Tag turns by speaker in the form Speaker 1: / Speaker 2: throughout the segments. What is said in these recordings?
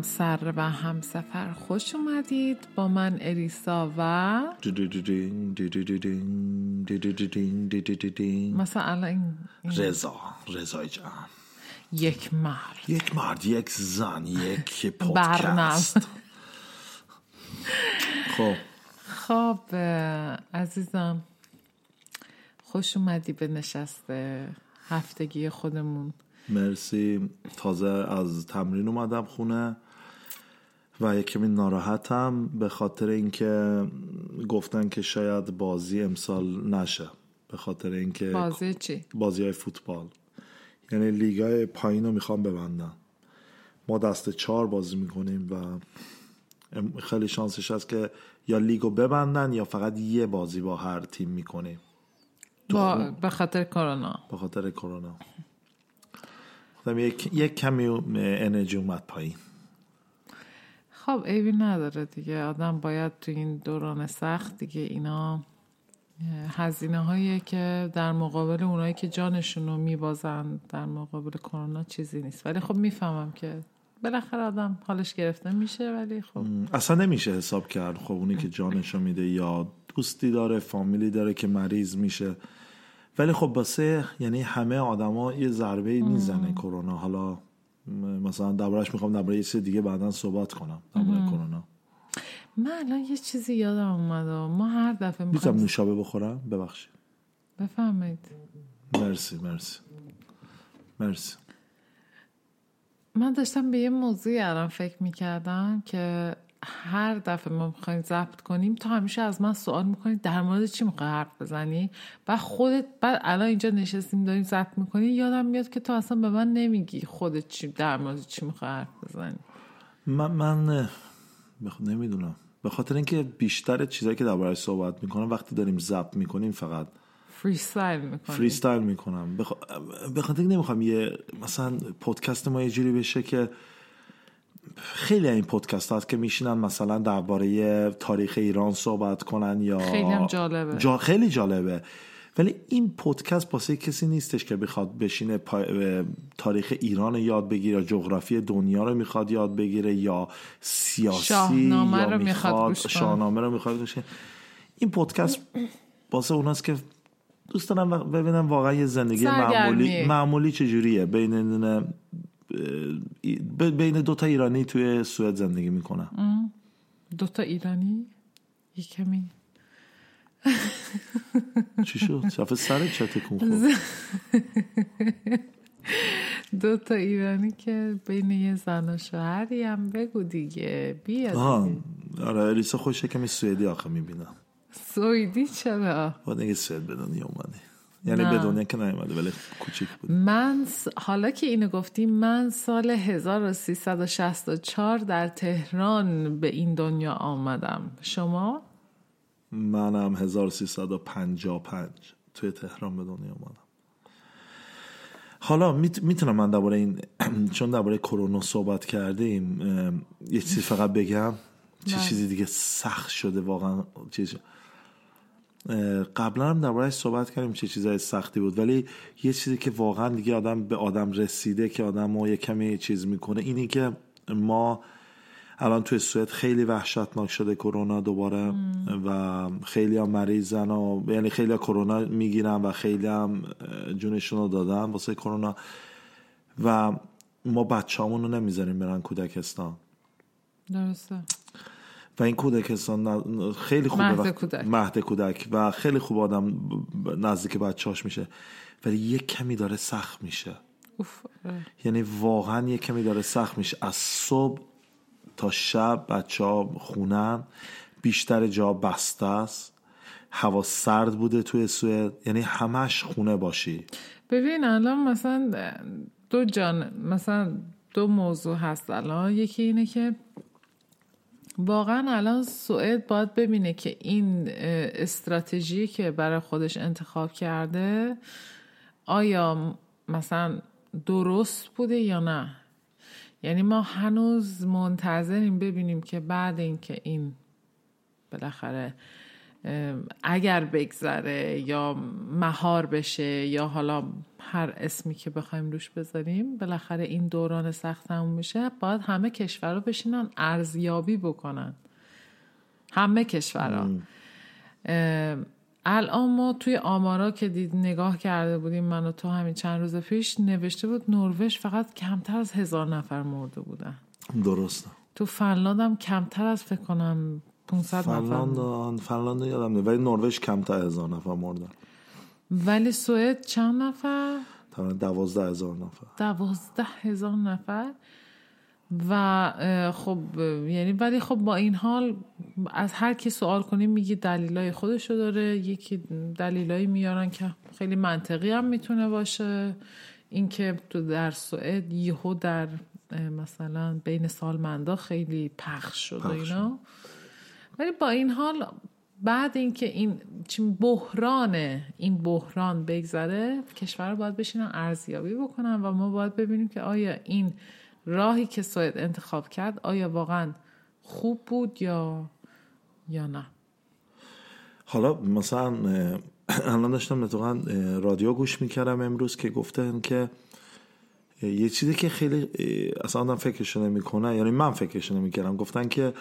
Speaker 1: قسمت 21 همسر و همسفر خوش اومدید با من اریسا و مثلا الان این
Speaker 2: رضا رضای جان.
Speaker 1: یک مرد.
Speaker 2: یک مرد یک زن یک. پادکست. خب.
Speaker 1: خب عزیزم خوش اومدی به نشست هفتگی خودمون.
Speaker 2: مرسی. تازه از تمرین اومدم خونه و یک کمی ناراحتم به خاطر اینکه گفتن که شاید بازی امسال نشه. به خاطر اینکه
Speaker 1: بازی چی؟
Speaker 2: بازی های فوتبال. یعنی لیگای پایین رو می‌خوام ببندن ما دست چهار بازی می‌کنیم و خیلی شانسش هست که یا لیگو ببندن یا فقط یه بازی با هر تیم می‌کنیم.
Speaker 1: با به خاطر کرونا.
Speaker 2: به خاطر کرونا. گفتم یک, یک کمی انرژی اومد پایین
Speaker 1: خب عیبی نداره دیگه. آدم باید تو این دوران سخت دیگه اینا هزینه هایی که در مقابل اونایی که جانشون رو میبازن در مقابل کرونا چیزی نیست. ولی خب می‌فهمم که بالاخره آدم حالش گرفته میشه ولی خب.
Speaker 2: اصلا نمیشه حساب کرد خب اونی که جانشو میده یا دوستی داره فامیلی داره که مریض میشه. ولی خب باسه یعنی همه آدما یه ضربه می‌زنه کرونا. حالا مثلا دربارش می‌خوام درباره یه چیز دیگه بعدا صحبت کنم درباره کرونا.
Speaker 1: من الان یه چیزی یادم اومد. ما هر دفعه
Speaker 2: می‌تونم
Speaker 1: می‌خوایم
Speaker 2: نوشابه بخورم؟ ببخشید.
Speaker 1: بفهمید
Speaker 2: مرسی مرسی. مرسی.
Speaker 1: من داشتم به یه موضوعی الان فکر می‌کردم که هر دفعه ما می‌خوایم ضبط کنیم تو همیشه از من سوال می‌کنی در مورد چی می‌خوای حرف بزنی؟ و خودت بعد الان اینجا نشستیم داریم ضبط می‌کنی یادم میاد که تو اصلا به من نمیگی خودت چی در مورد چی می‌خوای حرف بزنی.
Speaker 2: من من بخ... نمی‌دونم. به خاطر اینکه بیشتر چیزایی که دربارش صحبت می‌کنم وقتی داریم ضبط می‌کنیم فقط
Speaker 1: فری استایل می‌کنی
Speaker 2: فری استایل می‌کنم بخ... به خاطر اینکه نمی‌خوام یه مثلا پادکست ما یه جوری بشه که خیلی این پادکست هست که میشینن مثلا درباره تاریخ ایران صحبت کنن یا
Speaker 1: خیلی هم جالبه.
Speaker 2: جا... خیلی جالبه ولی این پادکست واسه کسی نیستش که بخواد بشینه پا... تاریخ ایران رو یاد بگیره یا جغرافی دنیا رو می‌خواد یاد بگیره یا سیاسی
Speaker 1: شاهنامه
Speaker 2: یا
Speaker 1: رو می‌خواد.
Speaker 2: شاهنامه رو می‌خواد گوش کنه. این پادکست واسه اوناست که دوست دارم ببینم واقعا یه زندگی. معمولی معمولی چجوریه بین بین دوتا ایرانی توی سوئد زندگی می‌کنن.
Speaker 1: دوتا ایرانی؟ یه کمی
Speaker 2: چی شد؟ شفه سر چه تکون خورد.
Speaker 1: دوتا ایرانی که بین یه زن و شوهری هم بگو دیگه. بیا
Speaker 2: آها. آره الیسا خوش کمی سوئدی آخه می‌بینم.
Speaker 1: سویدی چرا؟
Speaker 2: باید دیگه سوئد به دنیا اومده یعنی
Speaker 1: نه.
Speaker 2: به دنیا که نیومده ولی کوچیک بود
Speaker 1: من س- حالا که اینو گفتی من سال 1364 در تهران به این دنیا آمدم شما؟
Speaker 2: منم 1355 توی تهران به دنیا اومدم حالا میت- می‌تونم من درباره این چون درباره کرونا صحبت کردیم یه چیزی فقط بگم چه
Speaker 1: بله.
Speaker 2: چیزی دیگه سخت شده واقعا چیز قبلا هم دربارهش صحبت کردیم چه چیزای سختی بود ولی یه چیزی که واقعا دیگه آدم به آدم رسیده که آدم رو یه کمی چیز می‌کنه اینی که ما الان توی سوئد خیلی وحشتناک شده کرونا دوباره و خیلی هم مریضن و یعنی خیلی کرونا می‌گیرن و خیلی هم جونشون رو دادن واسه کرونا و ما بچه رو نمی‌ذاریم برن کودکستان.
Speaker 1: درسته.
Speaker 2: و این کودکستان خیلی خوبه
Speaker 1: مهد کودک.
Speaker 2: مهد کودک و خیلی خوب آدم نزدیک بچهاش میشه. ولی یک کمی داره سخت میشه.
Speaker 1: اوف آره.
Speaker 2: یعنی واقعا یک کمی داره سخت میشه. از صبح تا شب بچه ها خونن. بیشتر جا بسته است. هوا سرد بوده توی سوئد. یعنی همش خونه باشی.
Speaker 1: ببین الان مثلا دو جان مثلا دو موضوع هست. الان یکی اینه که واقعا الان سوئد باید ببینه که این استراتژی که برای خودش انتخاب کرده آیا مثلا درست بوده یا نه. یعنی ما هنوز منتظریم ببینیم که بعد اینکه این بالاخره اگر بگذره یا مهار بشه یا حالا هر اسمی که بخوایم روش بذاریم بالاخره این دوران سخت تموم میشه باید همه کشورها بشینن ارزیابی بکنن. همه کشورها. الان ما توی آمارا که دید نگاه کرده بودیم من و تو همین چند روز پیش نوشته بود نروژ فقط کمتر از هزار نفر مرده بودن.
Speaker 2: درسته.
Speaker 1: تو فنلاند هم کمتر از فکر کنم 500
Speaker 2: فنلاند فنلاند یادم نیست. ولی نروژ کمتر هزار نفر مردن.
Speaker 1: ولی سوئد چند نفر؟
Speaker 2: تقریبا دوازده هزار نفر.
Speaker 1: دوازده هزار نفر. و خب یعنی ولی خب با این حال از هر کی سوال کنیم میگی دلیلای خودشو داره. یکی دلیلایی میارن که خیلی منطقی هم می‌تونه باشه. اینکه تو در سوئد یهو در مثلا بین سالمندا خیلی پخش شد و اینا. ولی با این حال بعد اینکه این بحران این بحران بگذره کشور باید بشینن ارزیابی بکنن و ما باید ببینیم که آیا این راهی که سوئد انتخاب کرد آیا واقعا خوب بود یا یا نه.
Speaker 2: حالا مثلا الان داشتم اتفاقا رادیو گوش می‌کردم امروز که گفتن که یه چیزی که خیلی اصلا آدم فکرش نمی‌کنه یعنی من فکرش نمی‌کردم. گفتن که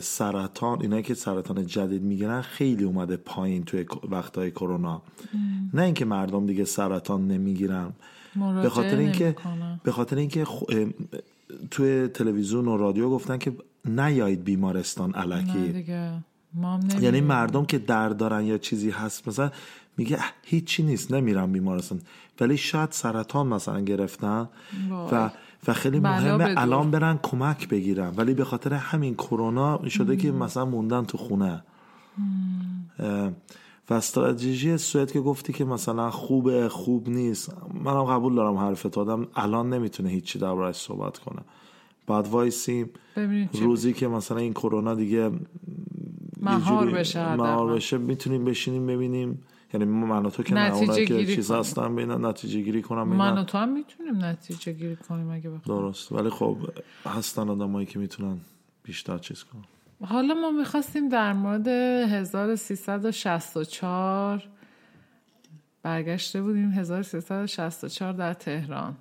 Speaker 2: سرطان اینایی که سرطان جدید می‌گیرن خیلی اومده پایین توی وقتهای کرونا. نه اینکه مردم دیگه سرطان نمی‌گیرن. به خاطر اینکه به خاطر اینکه توی تلویزیون و رادیو گفتن که نیایید بیمارستان علکی. یعنی مردم که درد دارن یا چیزی هست مثلا میگه هیچی نیست نمیرم بیمارستان. ولی شاید سرطان مثلا گرفتن و و خیلی مهمه الان برن کمک بگیرن. ولی به خاطر همین کرونا شده که مثلا موندن تو خونه. و استراتژی سوئد که گفتی که مثلا خوبه خوب نیست. منم قبول دارم حرفت. آدم الان نمی‌تونه هیچی دربارش صحبت کنه. بعد وایسیم روزی که مثلا این کرونا دیگه
Speaker 1: مهار بشه
Speaker 2: مهار بشه می‌تونیم بشینیم ببینیم. یعنی من و تو که نه که چیز هستن بینن نتیجه گیری کنم.
Speaker 1: من و تو هم می‌تونیم نتیجه گیری کنیم اگه بخوام
Speaker 2: درست. ولی خب هستن آدمایی که می‌تونن بیشتر چیز کنن.
Speaker 1: حالا ما می‌خواستیم در مورد 1364 برگشته بودیم. 1364 در تهران.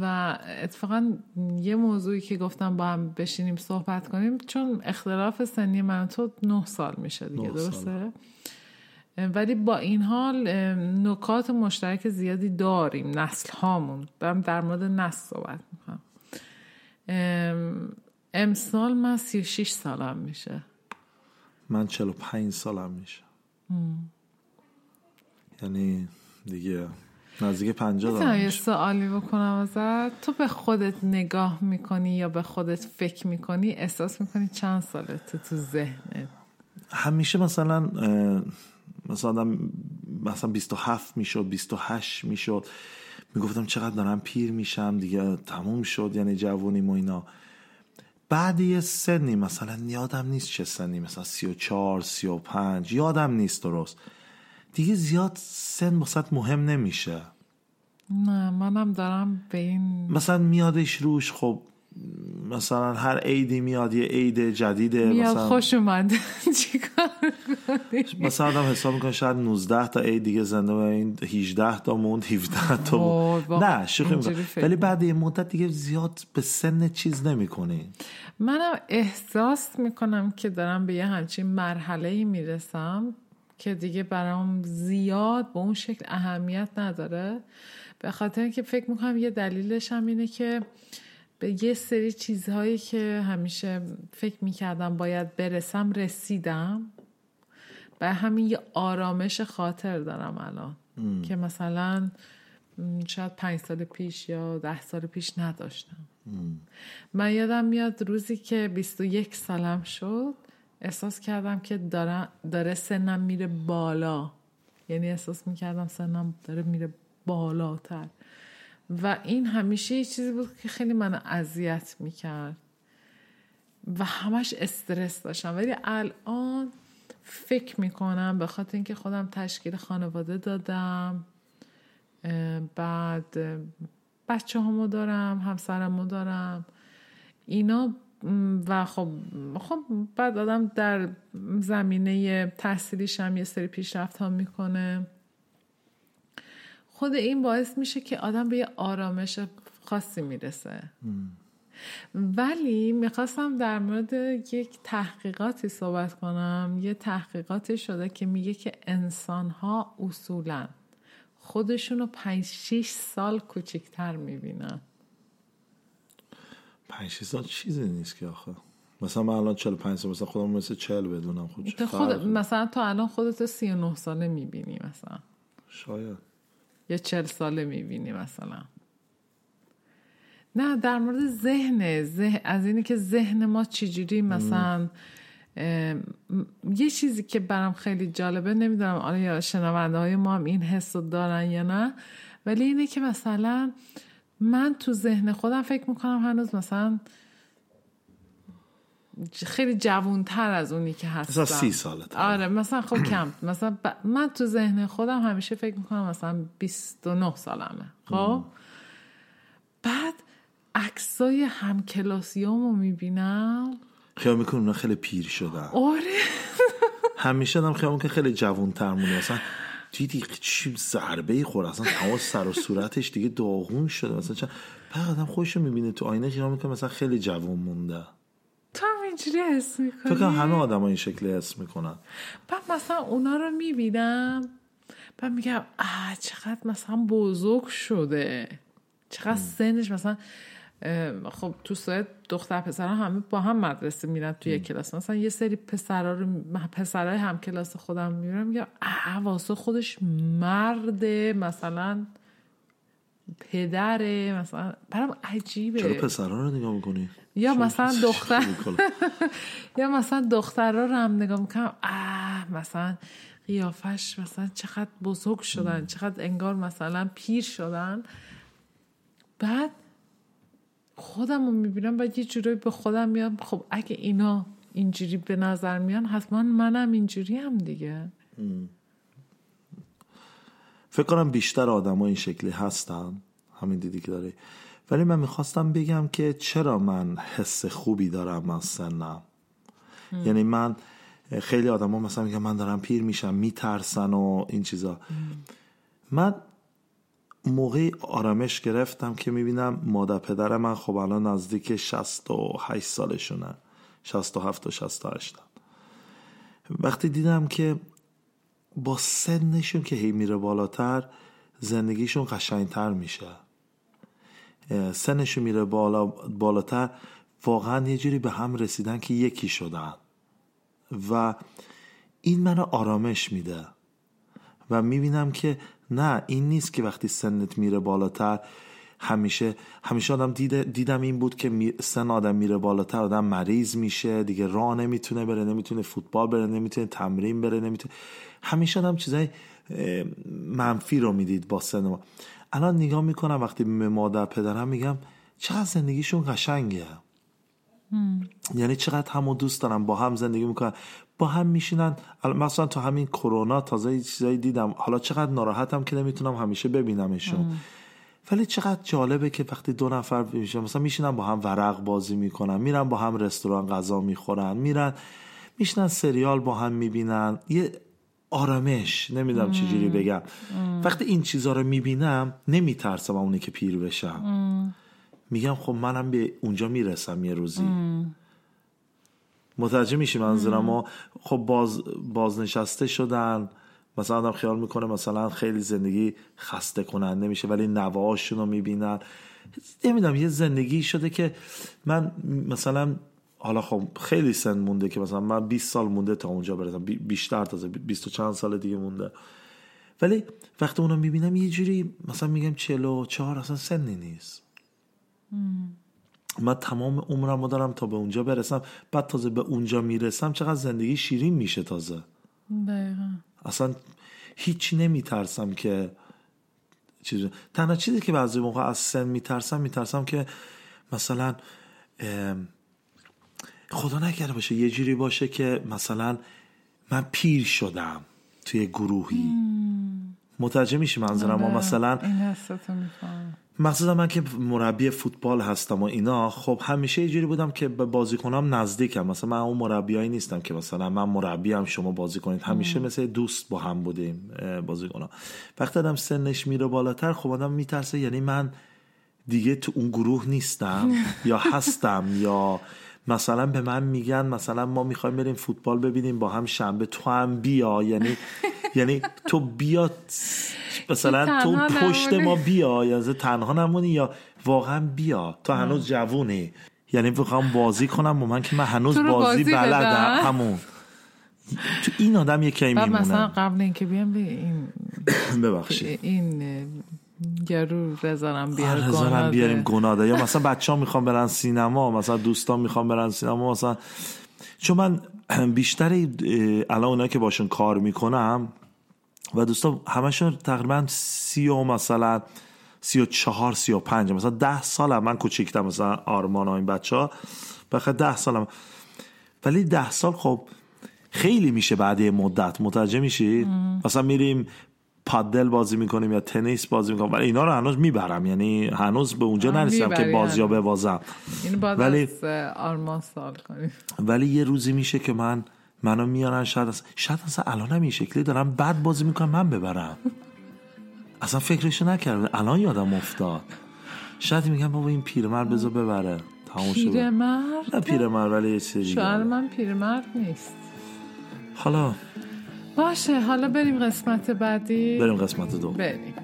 Speaker 1: و اتفاقا یه موضوعی که گفتم با هم بشینیم صحبت کنیم چون اختلاف سنی من تو نه سال میشه دیگه درسته؟ ولی با این حال نکات مشترک زیادی داریم نسل هامون دارم در مورد نسل صحبت می‌کنم. امسال من 36 سالم میشه.
Speaker 2: من 45 سالم میشه. یعنی دیگه نزدیک 50
Speaker 1: دارم یه سوالی بکنم ازت. تو به خودت نگاه می‌کنی یا به خودت فکر می‌کنی؟ احساس می‌کنی چند ساله تو تو ذهنت؟
Speaker 2: همیشه مثلا مثلا مثلا 27 می‌شد 28 می‌شد. می‌گفتم چقدر دارم پیر میشم دیگه تموم شد یعنی جوونیم و اینا. بعد یه سنی مثلا یادم نیست چه سنی مثلا 34 35 یادم نیست درست. دیگه زیاد سن واسط مهم نمیشه.
Speaker 1: نه منم دارم به این
Speaker 2: مثلا میادش روش خب مثلا هر عیدی میاد یه عید جدیده
Speaker 1: میاد
Speaker 2: مثلا
Speaker 1: خوش اومد. چیکار
Speaker 2: مثلا آدم حساب می‌کنه شاید 19 تا عید دیگه زنده و این 18 تا موند 17 تا موند. نه شوخی ولی بعد یه مدت دیگه زیاد به سن چیز نمی‌کنی.
Speaker 1: منم احساس می‌کنم که دارم به یه همچین مرحله ای می‌رسم که دیگه برام زیاد به اون شکل اهمیت نداره. به خاطر اینکه فکر می‌کنم یه دلیلش هم اینه که به یه سری چیزهایی که همیشه فکر می‌کردم باید برسم رسیدم. به همین یه آرامش خاطر دارم الان. که مثلا شاید پنج سال پیش یا ده سال پیش نداشتم. من یادم میاد روزی که 21 سالم شد احساس کردم که داره, داره سنم میره بالا. یعنی احساس می‌کردم سنم داره میره بالاتر. و این همیشه یه چیزی بود که خیلی منو اذیت می‌کرد. و همش استرس داشتم. ولی الان فکر می‌کنم به خاطر اینکه خودم تشکیل خانواده دادم بعد بچه همو دارم همسرمو دارم. اینا و خب خب بعد آدم در زمینه تحصیلیش هم یه سری پیشرفت ها می‌کنه. خود این باعث میشه که آدم به یه آرامش خاصی می‌رسه. ولی می‌خواستم در مورد یک تحقیقاتی صحبت کنم. یه تحقیقاتی شده که میگه که انسان ها اصولا خودشون رو پنج شیش سال کوچکتر می‌بینن.
Speaker 2: پنج شیش سال چیزی نیست که آخه. مثلا من الان 45 سال مثلا خودم مثل 40 بدونم خود
Speaker 1: خود مثلا تو الان خودت 39 ساله می‌بینی مثلا.
Speaker 2: شاید.
Speaker 1: یا 40 ساله می‌بینی مثلا. نه در مورد ذهن ذهن از اینی که ذهن ما چجوری مثلا یه چیزی که برام خیلی جالبه نمی‌دونم آره یا شنونده های ما هم این حس رو دارن یا نه ولی اینه که مثلا من تو ذهن خودم فکر می‌کنم هنوز مثلا خیلی جوونتر از اونی که هستم.
Speaker 2: مثلا سی ساله
Speaker 1: آره مثلا خب کم. مثلا من تو ذهن خودم همیشه فکر می‌کنم مثلا 29 سالمه. خب؟ بعد عکسای همکلاسیامو می‌بینم.
Speaker 2: خیال می‌کنم اونا خیلی پیر شدن.
Speaker 1: آره.
Speaker 2: همیشه هم خیال که خیلی جوون تر مونه مثلا دیدی چی ضربه خور اصلا تمام سر و صورتش دیگه داغون شده. مثلا چند بعد آدم خودشو می‌بینه تو آینه خیال می‌کنه مثلا خیلی جوون مونده.
Speaker 1: اینجوری حس می‌کنی؟
Speaker 2: فکر همه آدم ها این شکلی حس می‌کنن.
Speaker 1: بعد مثلا اونا رو می‌بینم بعد میگم آه چقدر مثلا بزرگ شده. چقدر سنش مثلا خب تو سوئد دختر پسر همه با هم مدرسه میرن توی یک کلاس. مثلا یه سری پسرا رو پسرای هم کلاس خودم می‌بینم میگم واسه خودش مرده مثلا پدره مثلا برام عجیبه.
Speaker 2: چرا پسرا رو نگاه می‌کنی؟
Speaker 1: یا مثلا دختر. یا مثلا دخترها رو هم نگاه می‌کنم. اه مثلا قیافش مثلا چقدر بزرگ شدن چقدر انگار مثلا پیر شدن. بعد خودم رو می‌بینم و یه جورایی به خودم میام خب اگه اینا اینجوری به نظر میان حتما منم اینجوری هم دیگه.
Speaker 2: فکر کنم بیشتر آدم ها این شکلی هستن. همین دیدی که داره ولی من می‌خواستم بگم که چرا من حس خوبی دارم از سنم. یعنی من خیلی آدم ها مثلا میگم من دارم پیر میشم میترسن و این چیزا. من موقعی آرامش گرفتم که می‌بینم مادر پدر من خب الان نزدیک 68 سالشونه. 67 و 68 وقتی دیدم که با سنشون که هی میره بالاتر زندگیشون قشنگتر میشه. سنشون میره بالا بالاتر واقعا یه جوری به هم رسیدن که یکی شدن. و این منو آرامش میده. و می‌بینم که نه این نیست که وقتی سنت میره بالاتر همیشه همیشه آدم دیدم این بود که سن آدم میره بالاتر آدم مریض میشه دیگه راه نمی‌تونه بره نمی‌تونه فوتبال بره نمی‌تونه تمرین بره نمی‌تونه همیشه آدم چیزای منفی رو می‌دید با سن ما. الان نگاه می‌کنم وقتی به مادر پدرم میگم چقدر زندگیشون قشنگه. یعنی چقدر همو دوست دارم با هم زندگی می‌کنن. با هم میشینن. مثلا تو همین کرونا تازه چیزایی دیدم. حالا چقدر ناراحتم که نمی‌تونم همیشه ببینمشون. ولی چقدر جالبه که وقتی دو نفر میشن مثلا میشینن با هم ورق بازی می‌کنن میرن با هم رستوران غذا می‌خورن میرن میشنن سریال با هم می‌بینن. یه آرامش نمی‌دونم چجوری بگم. وقتی این چیزها رو می‌بینم نمیترسم اونی که پیر بشم. میگم خب منم به اونجا می‌رسم یه روزی. متوجه میشی منظورم ما خب باز بازنشسته شدن. مثلا آدم خیال می‌کنه مثلا خیلی زندگی خسته کننده میشه ولی نواهاشون رو می‌بینن. نمی‌دونم یه زندگی شده که من مثلا حالا خب خیلی سن مونده که مثلا من 20 سال مونده تا اونجا برسم. بیشتر تازه 20 چند سال دیگه مونده. ولی وقتی اونو می‌بینم یه جوری مثلا میگم 44 اصلا سنی نیست. من تمام عمرم رو دارم تا به اونجا برسم. بعد تازه به اونجا می‌رسم چقدر زندگی شیرین میشه تازه.
Speaker 1: دقیقا.
Speaker 2: اصلا هیچ نمیترسم که چیز تنها چیزی که بعضی موقع از سن میترسم میترسم که مثلا خدا نکرده باشه یه جوری باشه که مثلا من پیر شدم توی گروهی. متوجه میشی منظورم؟
Speaker 1: آره،
Speaker 2: مثلا
Speaker 1: این
Speaker 2: مخصوصا من که مربی فوتبال هستم و اینا خب همیشه یه جوری بودم که به بازیکنام نزدیکم. مثلا من اون مربیایی نیستم که مثلا من مربیم شما بازی کنید. همیشه مثل دوست با هم بودیم بازیکنام وقتی آدم سنش میره بالاتر خب آدم میترسه یعنی من دیگه تو اون گروه نیستم یا هستم یا مثلا به من میگن مثلا ما می‌خوایم بریم فوتبال ببینیم با هم شنبه تو هم بیا. یعنی یعنی تو بیا مثلا تو پشت. ما بیا. یا تنها نمونی یا واقعا بیا. تو هنوز جوونی. یعنی بخوام بازی کنم با من که من هنوز بازی,
Speaker 1: بازی
Speaker 2: بلدم. همون. تو این آدم یکی
Speaker 1: بعد مثلا
Speaker 2: میمونه
Speaker 1: قبل اینکه بیام به این
Speaker 2: ببخشید.
Speaker 1: این گرو رزارم بیار گناده.
Speaker 2: بیاریم گناده. یا مثلا بچه ها می‌خوام برن سینما مثلا دوستان می‌خوام برن سینما مثلا چون من بیشتر الان اونایی که باشون کار می‌کنم و دوستان همشون تقریبا سی و مثلا سی و چهار سی و پنج مثلا ده سالم. من کوچیکتم مثلا آرمان ها این بچه ها بخاطر ده سالم. ولی ده سال خب خیلی میشه بعد یه مدت. متوجه میشی؟ مثلا میریم پادل بازی می‌کنیم یا تنیس بازی می‌کنیم. ولی اینا رو هنوز می‌برم. یعنی هنوز به اونجا نرسیدم که بازی. ببازم.
Speaker 1: این
Speaker 2: ولی-
Speaker 1: آرمان سال کنیم.
Speaker 2: ولی یه روزی میشه که من منو میارن شاید اصلا شاید اصلا الانم این شکلی دارم بد بازی می‌کنم من ببرم. اصلا فکرشو نکردم. الان یادم افتاد. شاید میگم بابا این پیرمرد بذار ببره.
Speaker 1: پیرمرد؟
Speaker 2: نه پیرمرد ولی یه دیگه.
Speaker 1: شاید من پیرمرد نیست.
Speaker 2: حالا
Speaker 1: باشه حالا بریم قسمت بعدی.
Speaker 2: بریم قسمت دو
Speaker 1: بریم.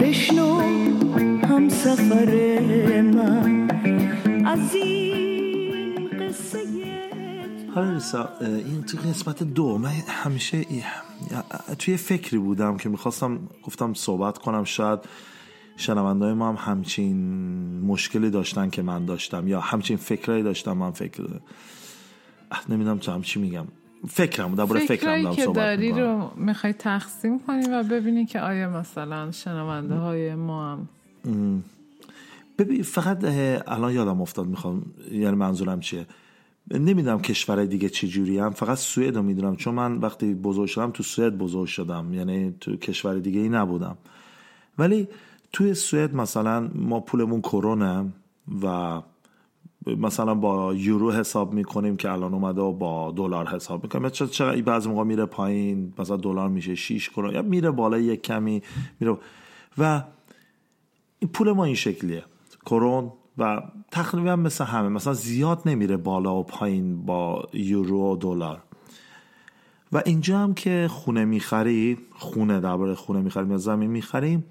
Speaker 3: بشنو هم سفر من. از این قصه
Speaker 2: حالا ریسا این تو قسمت دو من همیشه ای- توی فکری بودم که می‌خواستم گفتم صحبت کنم شاید شنوندهای ما هم همچین مشکلی داشتن که من داشتم یا همچین فکرهایی داشتم من فکر نمی‌دونم چه هم چی میگم. فکرم درباره فکرم
Speaker 1: فکرایی که داری
Speaker 2: می‌کنم.
Speaker 1: رو می‌خوای تقسیم کنی و ببینی که آیا مثلا شنونده های ما هم
Speaker 2: ببین فقط الان یادم افتاد می‌خوام یعنی منظورم چیه؟ نمی‌دونم کشورهای دیگه چه جوری هم فقط سوئد رو می‌دونم چون من وقتی بزرگ شدم تو سوئد بزرگ شدم یعنی تو کشور دیگه ای نبودم. ولی توی سوئد مثلا ما پولمون کرونه و مثلا با یورو حساب می‌کنیم که الان اومده و با دلار حساب می‌کنیم. چرا چرا بعضی موقع میره پایین مثلا دلار میشه 6 کرون یا میره بالا یک کمی میره و این پول ما این شکلیه. کرون و تقریبا مثل همه مثلا زیاد نمیره بالا و پایین با یورو و دلار. و اینجا هم که خونه می‌خری خونه درباره خونه می‌خریم یا زمین می‌خریم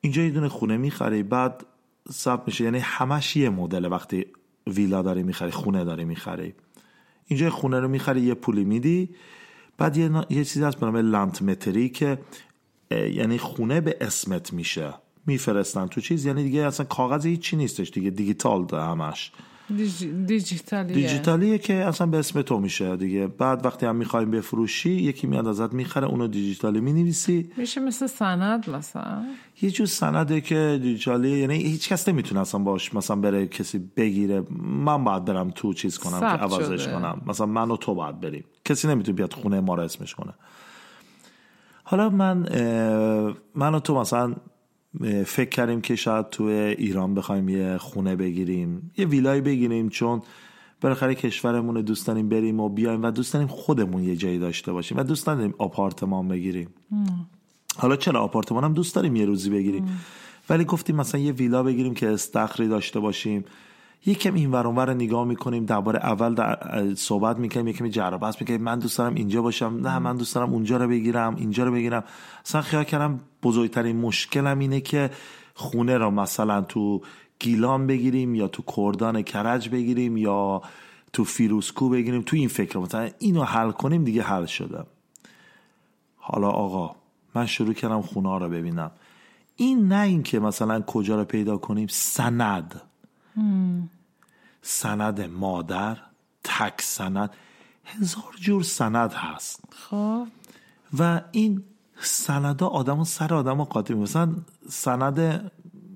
Speaker 2: اینجا یه دونه خونه می‌خری بعد ثبت میشه. یعنی همش یه مدل وقتی ویلا داری می‌خری خونه داری می‌خری. اینجا خونه رو می‌خری یه پولی میدی. بعد یه, یه چیزی هست به نام لانت متری که یعنی خونه به اسمت میشه. میفرستن تو چیز. یعنی دیگه اصلا کاغذ هیچی نیستش دیگه دیجیتال همش.
Speaker 1: دیجی- دیجیتالیه.
Speaker 2: دیجیتالیه که اصلا به اسم تو میشه دیگه. بعد وقتی هم می‌خوایم بفروشی یکی میاد ازت می‌خره اونو دیجیتالی می‌نویسی.
Speaker 1: میشه مثل سند مثلا.
Speaker 2: یه جور سنده که دیجیتالی یعنی هیچ کس نمی‌تونه اصلا باش مثلا بره کسی بگیره. من باید برم تو چیز کنم که عوضش
Speaker 1: شده.
Speaker 2: کنم. مثلا من و تو باید بریم. کسی نمی‌تونه بیاد خونه ما رو اسمش کنه. حالا من من و تو مثلا فکر کردیم که شاید تو ایران بخوایم یه خونه بگیریم یه ویلای بگیریم چون بالاخره کشورمون دوست داریم بریم و بیایم و دوست داریم خودمون یه جایی داشته باشیم و دوست داریم آپارتمان بگیریم. حالا چرا آپارتمان هم دوست داریم یه روزی بگیریم؟ ولی گفتیم مثلا یه ویلا بگیریم که استخری داشته باشیم. یکم این ور رو نگاه می‌کنیم درباره اول در صحبت می‌کنیم یکم جر و بحث می‌کنیم. من دوست دارم اینجا باشم. نه من دوست دارم اونجا رو بگیرم اینجا رو بگیرم. اصلا خیال کردم بزرگترین مشکلم اینه که خونه رو مثلا تو گیلان بگیریم یا تو کردان کرج بگیریم یا تو فیروسکو بگیریم. تو این فکر مثلا اینو حل کنیم دیگه حل شده. حالا آقا من شروع کردم خونه ها رو ببینم. این نه این که مثلا کجا رو پیدا کنیم سند. سند مادر تک سند هزار جور سند هست.
Speaker 1: خب.
Speaker 2: و این سندا آدم و سر آدم قاطی. مثلا سند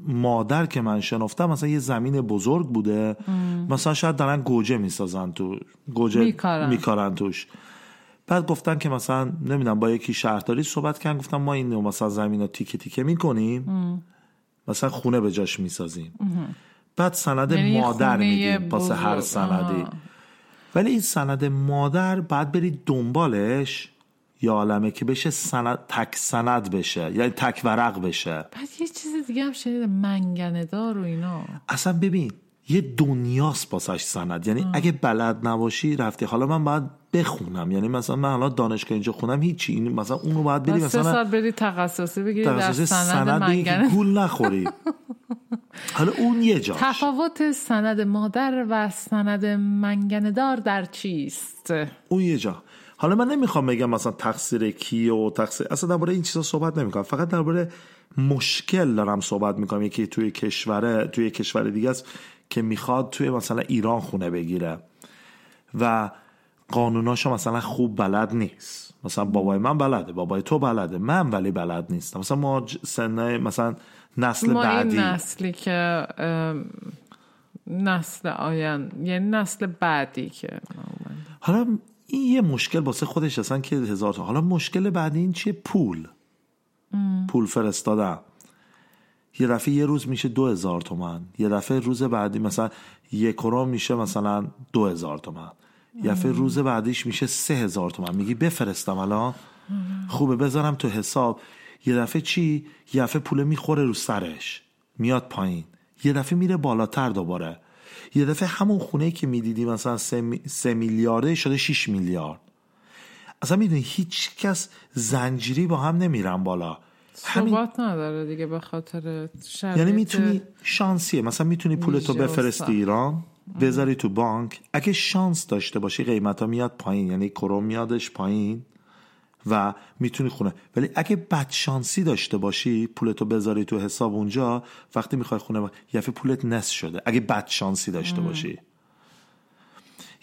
Speaker 2: مادر که من شناختم مثلا یه زمین بزرگ بوده. مثلا شاید دارن گوجه می‌سازن تو گوجه
Speaker 1: میکارن.
Speaker 2: میکارن توش. بعد گفتن که مثلا نمی‌دونم با یکی شهرداری صحبت کردن گفتن ما این مثلا زمین رو تیکه تیکه می‌کنیم. مثلا خونه به جاش می‌سازیم. بعد سند
Speaker 1: یعنی
Speaker 2: مادر میدیم واسه هر. سندی. ولی این سند مادر بعد برید دنبالش یا عالمه که بشه سند تک سند بشه یعنی تک ورق بشه
Speaker 1: بعد یه چیز دیگه هم شنیدم منگنه دار و اینا
Speaker 2: اصلا ببین یه دنیاست باسش سند. یعنی اگه بلد نباشی رفتی. حالا من باید بخونم. یعنی مثلا من حالا دانشگاه اینجا خونم هیچی. این مثلا اونو باید بری مثلا
Speaker 1: سال بری تخصصی بگیری در
Speaker 2: تخصص
Speaker 1: سند
Speaker 2: سند که گول نخوری. حالا اون یه جاش.
Speaker 1: تفاوت سند مادر و سند منگنه دار در چیست؟
Speaker 2: اون یه جا. حالا من نمی‌خوام بگم مثلا تقصیر کیه و تقصیر اصلا درباره این چیزا صحبت نمی‌کنم. فقط درباره مشکل دارم صحبت می‌کنم. یکی توی کشور توی کشور دیگه است. که می‌خواد توی مثلا ایران خونه بگیره و قانوناشو مثلا خوب بلد نیست. مثلا بابای من بلده بابای تو بلده من ولی بلد نیستم. مثلا ما سنه مثلا نسل
Speaker 1: ما
Speaker 2: بعدی.
Speaker 1: این نسلی که ام، نسل آین یعنی نسل بعدی که
Speaker 2: حالا این یه مشکل واسه خودش اصلا که هزار تا. حالا مشکل بعدی این چیه؟ پول. پول فرستادن. یه دفعه یه روز میشه دو هزار تومن. یه دفعه روز بعدی مثلا یک میشه مثلا دو هزار تومن. یه دفعه روز بعدیش میشه سه هزار تومن. میگی بفرستم الان؟ خوبه بذارم تو حساب. یه دفعه چی؟ یه دفعه پول می‌خوره رو سرش. میاد پایین. یه دفعه میره بالاتر دوباره. یه دفعه همون خونه که می‌دیدی مثلا سه, می- سه میلیارده شده 6 میلیارد. اصلا می‌دونی هیچ کس زنجیری با هم نمیرن بالا.
Speaker 1: ثبات نداره دیگه به خاطر
Speaker 2: یعنی می‌تونی شانسیه. مثلا می‌تونی پولتو بفرستی. ایران بذاری تو بانک. اگه شانس داشته باشی قیمت ها میاد پایین. یعنی کروم میادش پایین و می‌تونی خونه. ولی اگه بد شانسی داشته باشی پولتو بذاری تو حساب اونجا وقتی می‌خوای خونه دفعه پولت نصف شده. اگه بد شانسی داشته باشی.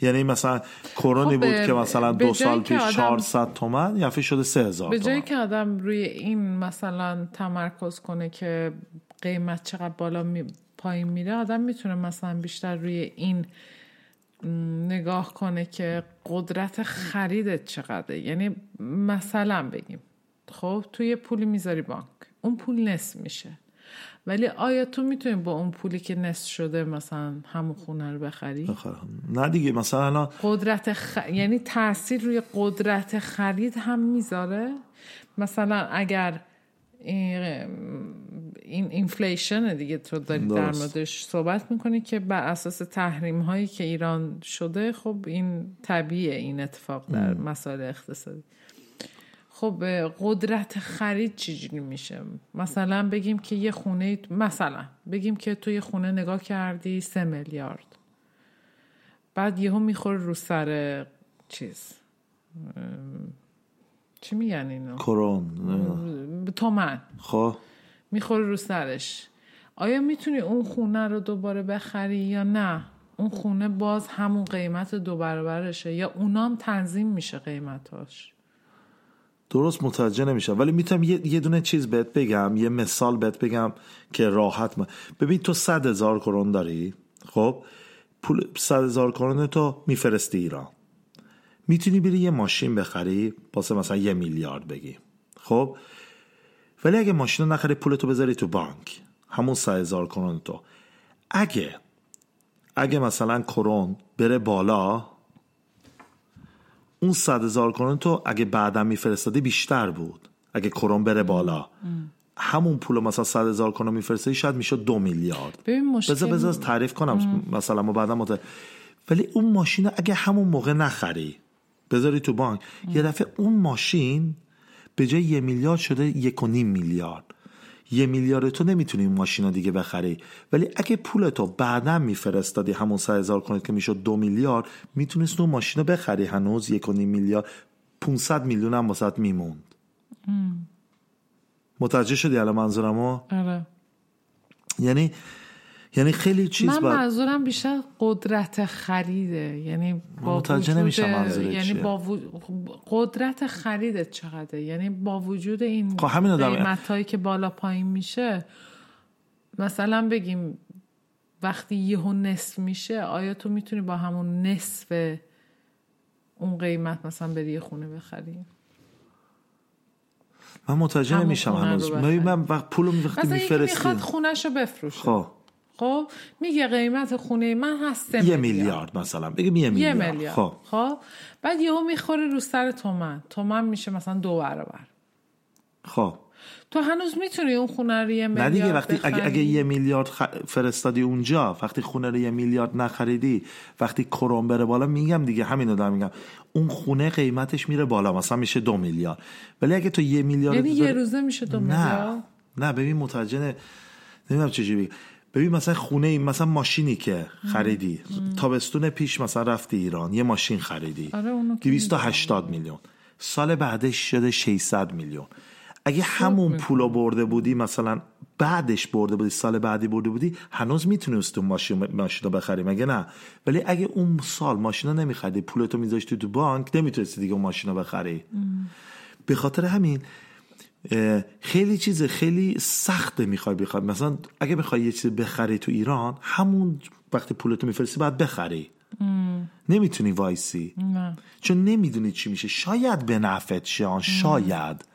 Speaker 2: یعنی مثلا کرونی
Speaker 1: خب،
Speaker 2: بود که مثلا دو سال پیش
Speaker 1: آدم-
Speaker 2: 400 تومن دفعه شده 3000
Speaker 1: به جایی
Speaker 2: تومن.
Speaker 1: که آدم روی این مثلا تمرکز کنه که قیمت چقدر بالا می پایین میره آدم می‌تونه مثلا بیشتر روی این نگاه کنه که قدرت خریدت چقدره. یعنی مثلا بگیم خب تو یه پولی می‌ذاری بانک اون پول نصف میشه. ولی آیا تو می‌تونی با اون پولی که نصف شده مثلا همون خونه رو بخری؟
Speaker 2: نه دیگه مثلا الان
Speaker 1: قدرت خ... یعنی تاثیر روی قدرت خرید هم می‌ذاره مثلا اگر این, این inflation دیگه تو داری در. موردش صحبت می‌کنی که بر اساس تحریم هایی که ایران شده خب این طبیعه این اتفاق در مسائل اقتصادی خب قدرت خرید چجوری میشه؟ مثلا بگیم که یه خونه مثلا بگیم که تو یه خونه نگاه کردی سه میلیارد. بعد یهو می‌خوره رو سر چیز. چی میگن اینو؟
Speaker 2: کرون.
Speaker 1: تومن.
Speaker 2: خب.
Speaker 1: می‌خوره رو سرش. آیا می‌تونی اون خونه رو دوباره بخری یا نه؟ اون خونه باز همون قیمت دو برابرشه یا اونام تنظیم میشه قیمتاش؟
Speaker 2: درست متوجه نمیشم. ولی می‌تونم یه, یه دونه چیز بهت بگم یه مثال بهت بگم که راحت من. ببین تو صد هزار کرون داری خب؟ پول صد هزار کرون تو میفرستی ایران. می‌تونی بری یه ماشین بخری واسه مثلا یه میلیارد بگی خب؟ ولی اگه ماشین رو نخری پولتو بذاری تو بانک. همون صد هزار کرون تو. اگه اگه مثلا کرون بره بالا اون صد هزار کرون تو اگه بعدا میفرستادی بیشتر بود. اگه کرون بره بالا. همون پول مثلا صد هزار کرون میفرستادی شاید می‌شد دو میلیارد. بذار بذار تعریف کنم. مثلا ما بعدا مت... ولی اون ماشین اگه همون موقع نخری بذاری تو بانک یه دفعه اون ماشین به جای یه میلیارد شده یک و نیم میلیارد. یه میلیارد تو نمی‌تونی اون ماشین رو دیگه بخری. ولی اگه پول تو بعدا میفرستادی همون سه هزار کنید که می‌شد دو میلیارد می‌تونست اون ماشین رو بخری. هنوز یک و نیم میلیارد 500 میلیون هم واسط میموند. متوجه شدی الان منظورمو؟
Speaker 1: آره.
Speaker 2: یعنی یعنی خیلی چیز
Speaker 1: من منظورم بیشتر قدرت خریده. یعنی با
Speaker 2: متوجه نمیشم
Speaker 1: یعنی
Speaker 2: چیه.
Speaker 1: با وجود- قدرت خریدت چقدره. یعنی با وجود این
Speaker 2: خب
Speaker 1: قیمت هایی که بالا پایین میشه مثلا بگیم وقتی یهو نصف میشه آیا تو می‌تونی با همون نصف اون قیمت مثلا بری یه خونه بخری؟
Speaker 2: من متوجه نمیشم هنوز. من وقت پولو وقتی
Speaker 1: مثلا
Speaker 2: میفرستی
Speaker 1: می‌خواد خونش رو بفروشه.
Speaker 2: خب.
Speaker 1: خب میگه قیمت خونه من هست
Speaker 2: یه میلیارد. مثلا. بگیم یه
Speaker 1: یه
Speaker 2: میلیارد.
Speaker 1: میلیارد.
Speaker 2: خب.
Speaker 1: خب بعد یهو می‌خوره رو سر تومن. تومن میشه مثلا دو برابر.
Speaker 2: خب.
Speaker 1: تو هنوز می‌تونی اون خونه رو یه
Speaker 2: نه
Speaker 1: میلیارد
Speaker 2: دیگه وقتی اگه؟ اگه یه میلیارد خ- فرستادی اونجا وقتی خونه رو یه میلیارد نخریدی وقتی کرون بره بالا میگم دیگه همینو دارم میگم. اون خونه قیمتش میره بالا مثلا میشه دو میلیارد. ولی اگه تو یه میلیارد
Speaker 1: یعنی یه
Speaker 2: بر-
Speaker 1: روزه میشه دو
Speaker 2: نه.
Speaker 1: میلیارد؟
Speaker 2: نه ببین متوجه نه- نمی‌دونم چجوری ببین مثلا خونه ای- مثلا ماشینی که خریدی. تابستون پیش مثلا رفتی ایران یه ماشین خریدی.
Speaker 1: آره، اونو که
Speaker 2: 280 میلیون. سال بعدش شده 600 میلیون. اگه همون پولو برده بودی مثلا بعدش برده بودی سال بعدی برده بودی هنوز می‌تونستی اون ماشین ماشین رو بخری مگه نه؟ ولی اگه اون سال ماشین رو نمیخریدی پولتو میذاشتی تو بانک نمی‌تونستی دیگه اون ماشین رو بخری به خاطر همین خیلی چیز خیلی سخته می‌خوای بخوای. مثلا اگه بخوای یه چیز بخری تو ایران همون وقتی پولتو میفرستی باید بخری. نمی‌تونی وایسی.
Speaker 1: نه.
Speaker 2: چون نمی‌دونی چی میشه. شاید به نفت شان شاید.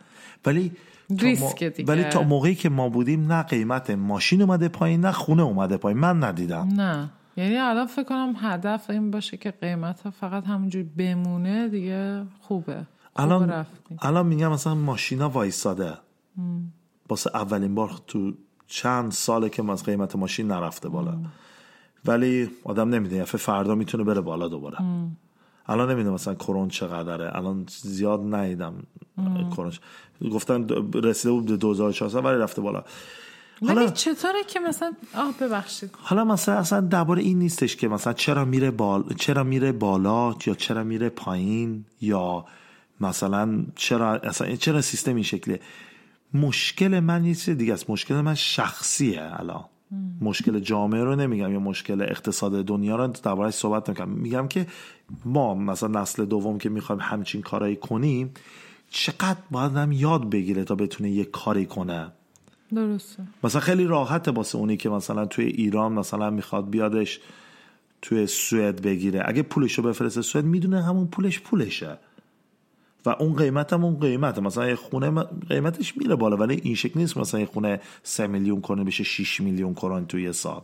Speaker 2: ولی
Speaker 1: ریسک دیگه.
Speaker 2: ولی تا موقعی که ما بودیم نه قیمت ماشین اومده پایین نه خونه اومده پایین. من ندیدم.
Speaker 1: نه. یعنی الان فکر کنم هدف این باشه که قیمت ها فقط همونجوری بمونه دیگه خوبه.
Speaker 2: الان
Speaker 1: رفتیم.
Speaker 2: الان میگم مثلا ماشینا وایساده. واسه اولین بار تو چند ساله که از قیمت ماشین نرفته بالا. ولی آدم نمیده یه فردا می‌تونه بره بالا دوباره. الان نمی‌دونم مثلا کرون چقدره. الان زیاد ندیدم کرون گفتن رسیده بود به 2400 ولی رفته بالا.
Speaker 1: ولی
Speaker 2: حالا
Speaker 1: چطوره که مثلا آه ببخشید.
Speaker 2: حالا مثلا اصلا درباره این نیستش که مثلا چرا میره بال... چرا میره بالا یا چرا میره پایین یا مثلا چرا اصلا چرا سیستم این شکله مشکل من یه چیز دیگه است. مشکل من شخصیه الان. مشکل جامعه رو نمیگم یا مشکل اقتصاد دنیا رو دربارهش صحبت نمی‌کنم. میگم که ما مثلا نسل دوم که می‌خوایم همچین کارایی کنیم چقدر باید هم یاد بگیره تا بتونه یه کاری کنه.
Speaker 1: درسته.
Speaker 2: مثلا خیلی راحته واسه اونی که مثلا توی ایران مثلا می‌خواد بیادش توی سوئد بگیره. اگه پولشو بفرسته سوئد می‌دونه همون پولش پولشه. و اون قیمت هم اون قیمته مثلا یه خونه قیمتش میره بالا ولی این شکل نیست مثلا یه خونه سه میلیون کرون بشه 6 میلیون کرون توی یه سال.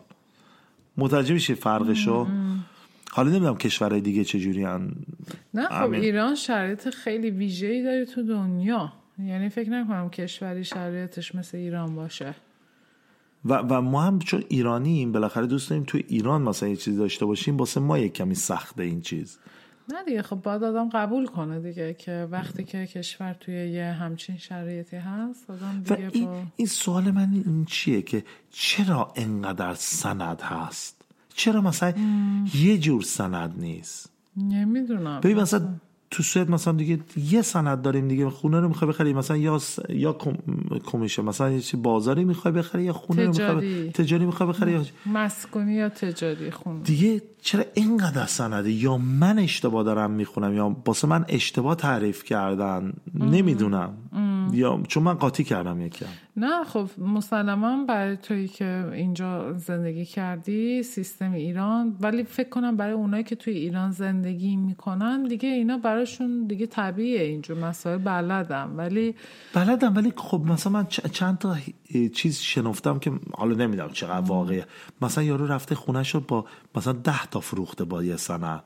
Speaker 2: متوجه میشه فرقشو؟ حالا نمی‌دونم کشورهای دیگه چجوری هن
Speaker 1: نه خب. ایران شرایط خیلی ویژه‌ای داره تو دنیا. یعنی فکر نکنم کشوری شرایطش مثل ایران باشه.
Speaker 2: و, و ما هم چون ایرانیم بالاخره دوست داریم توی ایران مثلا یه چیزی داشته باشیم واسه ما یک کمی سخته این چیز.
Speaker 1: نه دیگه خب باید آدم قبول کنه دیگه که وقتی که کشور توی یه همچین شرایطی هست آدم دیگه
Speaker 2: این,
Speaker 1: با
Speaker 2: این سوال من این چیه که چرا انقدر سند هست؟ چرا مثلا یه جور سند نیست؟
Speaker 1: نمی‌دونم.
Speaker 2: ببین مثلا تو سوئد مثلا دیگه یه سند داریم دیگه خونه رو می‌خوای بخری مثلا یا س... یا کم- کمیشه مثلا یه چی بازاری می‌خوای بخری یا خونه رو می‌خوای
Speaker 1: تجاری.
Speaker 2: تجاری می‌خوای بخری یا
Speaker 1: مسکونی یا تجاری خونه؟
Speaker 2: دیگه چرا اینقدر سنده؟ یا من اشتباه دارم می‌خونم یا واسه من اشتباه تعریف کردن نمی‌دونم. یا چون من قاطی کردم یکم
Speaker 1: نه خب مسلما برای تویی که اینجا زندگی کردی سیستم ایران ولی فکر کنم برای اونایی که توی ایران زندگی می‌کنن دیگه اینا براشون دیگه طبیعیه اینجور مسائل. بلدم. ولی
Speaker 2: بلدم ولی خب مثلا من چند تا چیز شنفتم که حالا نمی‌دونم چقدر واقعیه. مثلا یارو رفته خونه با مثلا ده تا فروخته با یه سند.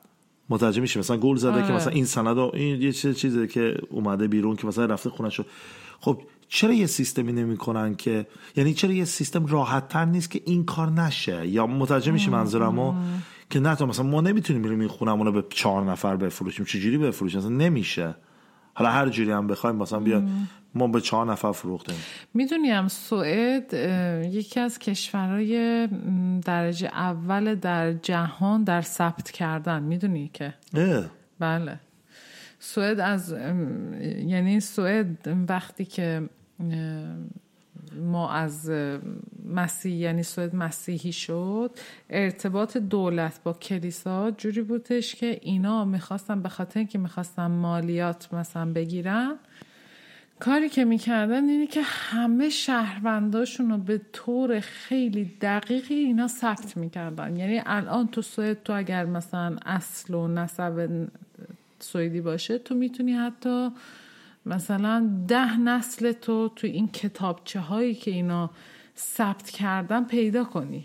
Speaker 2: متوجه میشه مثلا گل زده
Speaker 1: آره.
Speaker 2: که مثلا این سند این یه چیز چیزی که اومده بیرون که مثلا رفته خونه شد خب چرا یه سیستمی نمی‌کنن که یعنی چرا یه سیستم راحت تر نیست که این کار نشه؟ یا متوجه میشه منظورمو؟ که نه تا مثلا ما نمی‌تونیم بریم این خونمون رو به چهار نفر بفروشیم. چجوری بفروشیم؟ مثلا نمیشه. حالا هر جوری هم بخوایم مثلا بیا ما به چهار نفر فروختیم.
Speaker 1: می‌دونیم سوئد یکی از کشورهای درجه اول در جهان در ثبت کردن. می‌دونی که؟
Speaker 2: اه.
Speaker 1: بله. سوئد از یعنی سوئد وقتی که ما از مسیح یعنی سوئد مسیحی شد. ارتباط دولت با کلیسا جوری بودش که اینا می‌خواستن به خاطر اینکه می‌خواستن مالیات مثلا بگیرن کاری که می‌کردن اینه که همه شهرونداشون رو به طور خیلی دقیقی اینا ثبت می‌کردن. یعنی الان تو سوئد تو اگر مثلا اصل و نسب سوئدی باشه تو می‌تونی حتی مثلا ده نسل تو تو این کتابچه هایی که اینا ثبت کردن پیدا کنی.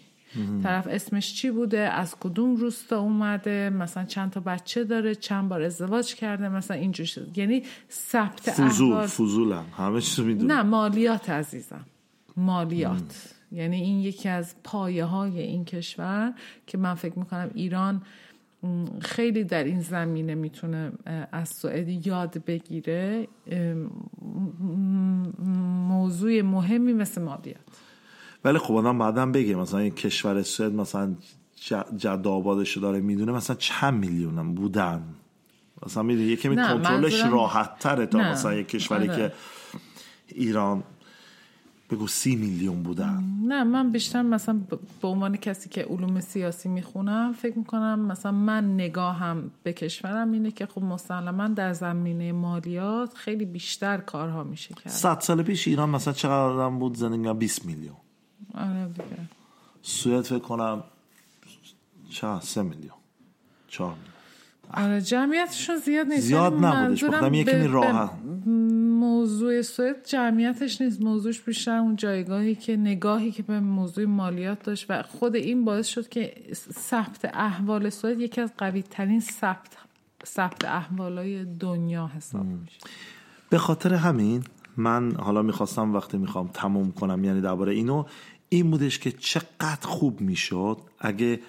Speaker 1: طرف اسمش چی بوده؟ از کدوم روستا اومده؟ مثلا چند تا بچه داره؟ چند بار ازدواج کرده؟ مثلا اینجور شد. یعنی ثبت
Speaker 2: فضول
Speaker 1: احوال.
Speaker 2: فضولم. همه چیز می‌دونم.
Speaker 1: نه مالیات عزیزم. مالیات. یعنی این یکی از پایه های این کشور که من فکر می‌کنم ایران خیلی در این زمینه می‌تونه از سوئدی یاد بگیره موضوع مهمی مثل مالیات
Speaker 2: ولی خب آدم بعدم بگه مثلا این کشور سوئد مثلا جد آبادش داره می‌دونه مثلا چند میلیونم بودن؟ مثلا می‌دونی یکی کنترلش راحت تره تا
Speaker 1: نه،
Speaker 2: مثلا یک کشوری
Speaker 1: آره.
Speaker 2: که ایران بگو سی میلیون بودن.
Speaker 1: نه من بیشتر مثلا به عنوان کسی که علوم سیاسی می‌خونم فکر می‌کنم مثلا من نگاهم به کشورم اینه که خب مسلما در زمینه مالیات خیلی بیشتر کارها میشه کرد.
Speaker 2: صد سال پیش ایران مثلا چقدر آدم بود؟ زندگی می‌کردن؟ 20 میلیون.
Speaker 1: آره دیگه.
Speaker 2: سوئد فکر کنم چقدر سه میلیون. چهار میلیون.
Speaker 1: آره جمعیتشون زیاد نیست.
Speaker 2: زیاد نبودش.
Speaker 1: منظورم
Speaker 2: بخاطر یه
Speaker 1: به-
Speaker 2: کمی
Speaker 1: به
Speaker 2: راحت.
Speaker 1: موضوع سوئد جمعیتش نیست. موضوعش بیشتر اون جایگاهی که نگاهی که به موضوع مالیات داشت و خود این باعث شد که ثبت احوال سوئد یکی از قوی ترین ثبت ثبت احوالای دنیا حساب میشه.
Speaker 2: به خاطر همین من حالا می‌خواستم وقتی می‌خوام تموم کنم یعنی درباره اینو این بودش که چقدر خوب می‌شد اگه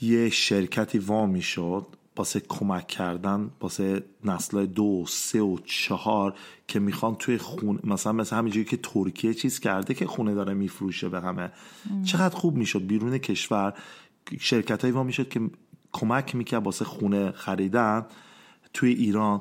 Speaker 2: یه شرکتی وا می‌شد واسه کمک کردن واسه نسل دو و سه و چهار که می‌خوان توی خونه مثلا مثل همینجوری که ترکیه چیز کرده که خونه داره میفروشه به همه. چقدر خوب می‌شد. بیرون کشور شرکت هایی وا می‌شد که کمک می‌کرد واسه خونه خریدن توی ایران.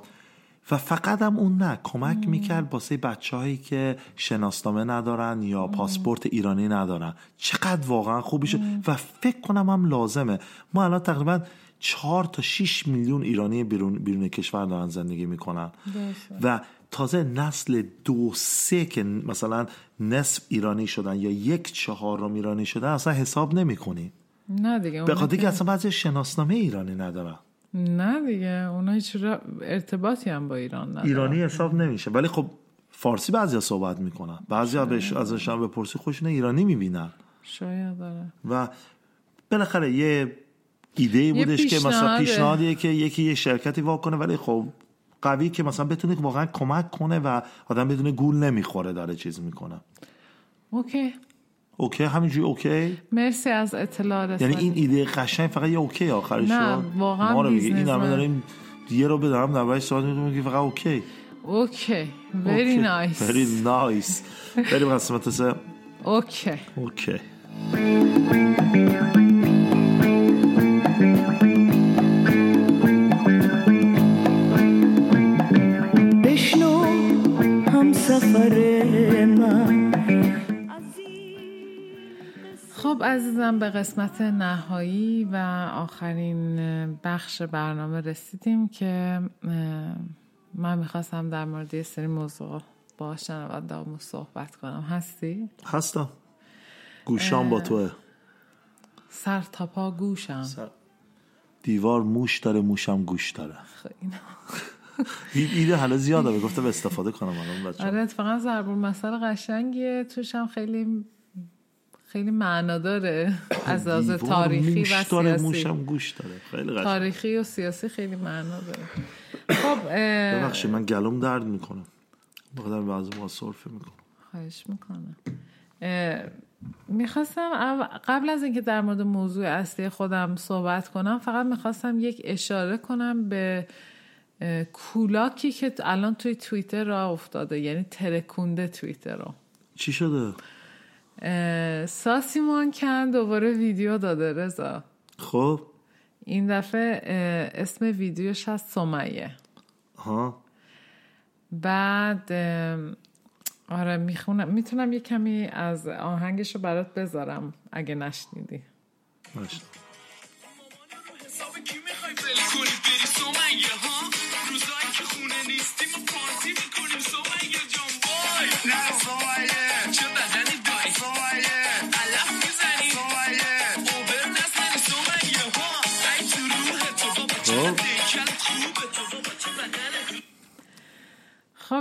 Speaker 2: و فقط هم اون نه کمک می‌کرد واسه بچه هایی که شناسنامه ندارن یا پاسپورت ایرانی ندارن. چقدر واقعا خوبی شد و فکر کنم هم لازمه. ما الان تقریبا چهار تا 6 میلیون ایرانی بیرون, بیرون کشور دارن زندگی می‌کنن. و تازه نسل دو سه که مثلا نصف ایرانی شدن یا یک چهارم ایرانی شدن اصلا حساب نمی
Speaker 1: نه دیگه
Speaker 2: به خاطر
Speaker 1: که-
Speaker 2: اصلا بعضی شناسنامه ایرانی ندارن.
Speaker 1: نه دیگه اونا هیچ ارتباطی هم با ایران ندارن؟
Speaker 2: ایرانی حساب نمیشه. ولی خب فارسی بعضیا صحبت می‌کنن. بعضیا بهش ازش هم بپرسی خوشونه ایرانی می‌بینن.
Speaker 1: شاید داره
Speaker 2: و بالاخره یه ایده بودش که مثلا. پیشنهادیه که یکی یه شرکتی وا کنه ولی خب قوی که مثلا بتونه واقعا کمک کنه و آدم بدون گول نمی‌خوره داره چیز می‌کنه.
Speaker 1: اوکی.
Speaker 2: اوکی؟ همینجوری اوکی؟
Speaker 1: مرسی از اطلاع
Speaker 2: یعنی
Speaker 1: رسانی
Speaker 2: این ایده قشنگ فقط یه اوکی آخرش
Speaker 1: نه،؟ واقعا
Speaker 2: ما رو میگه. این. همه داریم یه رو بدارم در صحبت می‌کنم که فقط اوکی.
Speaker 1: اوکی. very nice.
Speaker 2: Very nice. بریم قسمت سه.
Speaker 1: اوکی.
Speaker 2: اوکی.
Speaker 1: خب عزیزم به قسمت نهایی و آخرین بخش برنامه رسیدیم که من می‌خواستم در مورد یه سری موضوع با شنوندهامون صحبت کنم. هستی؟
Speaker 2: هستم. گوشام با توه.
Speaker 1: سر تا پا گوشم.
Speaker 2: دیوار موش داره موشم گوش داره. ایده حالا زیاده گفتم استفاده کنم الان بچه‌ها.
Speaker 1: آره اتفاقا ضرب مسئله قشنگیه. توش هم خیلی خیلی معنا داره از لحاظ تاریخی
Speaker 2: موش
Speaker 1: و سیاسی.
Speaker 2: موشم گوش داره. خیلی
Speaker 1: تاریخی و سیاسی خیلی معنا داره. خب
Speaker 2: ببخشید من گلوم درد می‌کنم بخاطر بعضی موقع سرفه می‌کنم.
Speaker 1: خواهش می‌کنم. می‌خواستم قبل از اینکه در مورد موضوع اصلی خودم صحبت کنم فقط می‌خواستم یک اشاره کنم به کولاکی که الان توی توییتر را افتاده یعنی ترکونده توییتر رو.
Speaker 2: چی شده؟
Speaker 1: ساسیمان کن دوباره ویدیو داده رضا.
Speaker 2: خب.
Speaker 1: این دفعه اسم ویدیوش هست سمیه.
Speaker 2: ها
Speaker 1: بعد آره می‌خونم می‌تونم یه کمی از آهنگش رو برات بذارم اگه نشنیدی.
Speaker 2: باشه.
Speaker 4: حساب کی می‌خوای ول کنی؟ بری سمیه ها؟ روزایی که خونه نیستیم و پارتی می‌کنیم. سمیه جان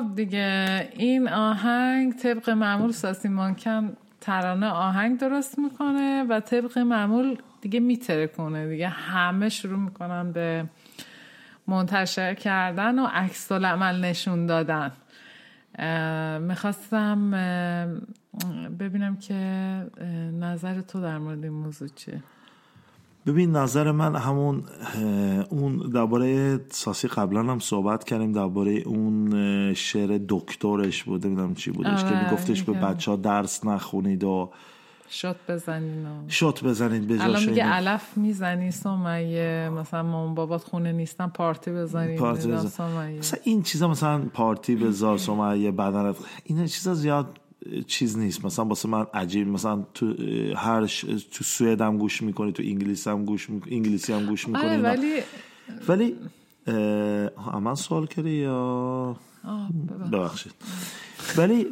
Speaker 1: خب دیگه این آهنگ طبق معمول ساسی مانکن ترانه آهنگ درست می‌کنه و طبق معمول دیگه میتره کنه دیگه همه شروع می‌کنن به منتشر کردن و عکس العمل نشون دادن. می‌خواستم ببینم که نظر تو در مورد این موضوع چیه؟
Speaker 2: ببین نظر من همون اون درباره ساسی قبلا هم صحبت کردیم درباره اون شعر دکترش بود نمی‌دونم چی بودش که
Speaker 1: آره،
Speaker 2: میگفتش به. بچه ها درس نخونید و
Speaker 1: شد بزنین و
Speaker 2: شات بزنید به
Speaker 1: الان میگه. علف می‌زنی سمیه مثلا مامان بابات خونه نیستن پارتی بزنی
Speaker 2: پارتی بزن. مثلا این چیزا مثلا پارتی بذار سمیه بدنت این چیزا زیاد چیز نیست مثلا واسه من عجیب مثلا تو هر ش... تو سوئد هم گوش می‌کنی تو انگلیس هم گوش می‌کنی انگلیسی هم گوش می‌کنی
Speaker 1: آره
Speaker 2: اینا.
Speaker 1: ولی
Speaker 2: ولی اه، من سوال کردی یا. ببخشید ولی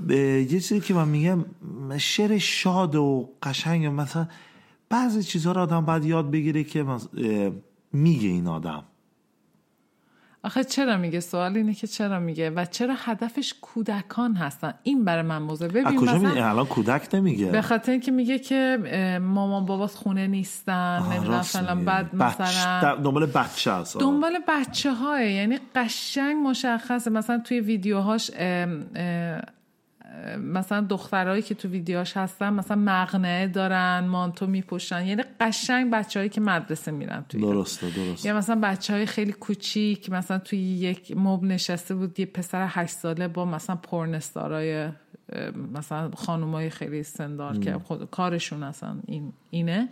Speaker 2: یه چیزی که من میگم شعر شاد و قشنگ مثلا بعضی چیزها رو آدم باید یاد بگیره که میگه این آدم
Speaker 1: آخه چرا میگه؟ سوال اینه که چرا میگه؟ و چرا هدفش کودکان هستن؟ این برای من موضوع.
Speaker 2: از
Speaker 1: ببین
Speaker 2: کجا الان کودک نمیگه.
Speaker 1: به خاطر اینکه میگه که مامان بابات خونه نیستن نمی‌دونم. بعد مثلا.
Speaker 2: دنبال بچه هست. آه.
Speaker 1: دنبال بچه های یعنی قشنگ مشخصه. مثلا توی ویدیوهاش مثلا دخترهایی که تو ویدیوهاش هستن مثلا مغنعه دارن مانتو میپوشن. یعنی قشنگ بچههایی که مدرسه میرن توی.
Speaker 2: درسته درسته.
Speaker 1: یا مثلا بچه های خیلی کوچیک مثلا توی یک مبل نشسته بود یه پسر هشت ساله با مثلا پرنستارای مثلا خانومای خیلی سندار که خود کارشون اصلا این اینه.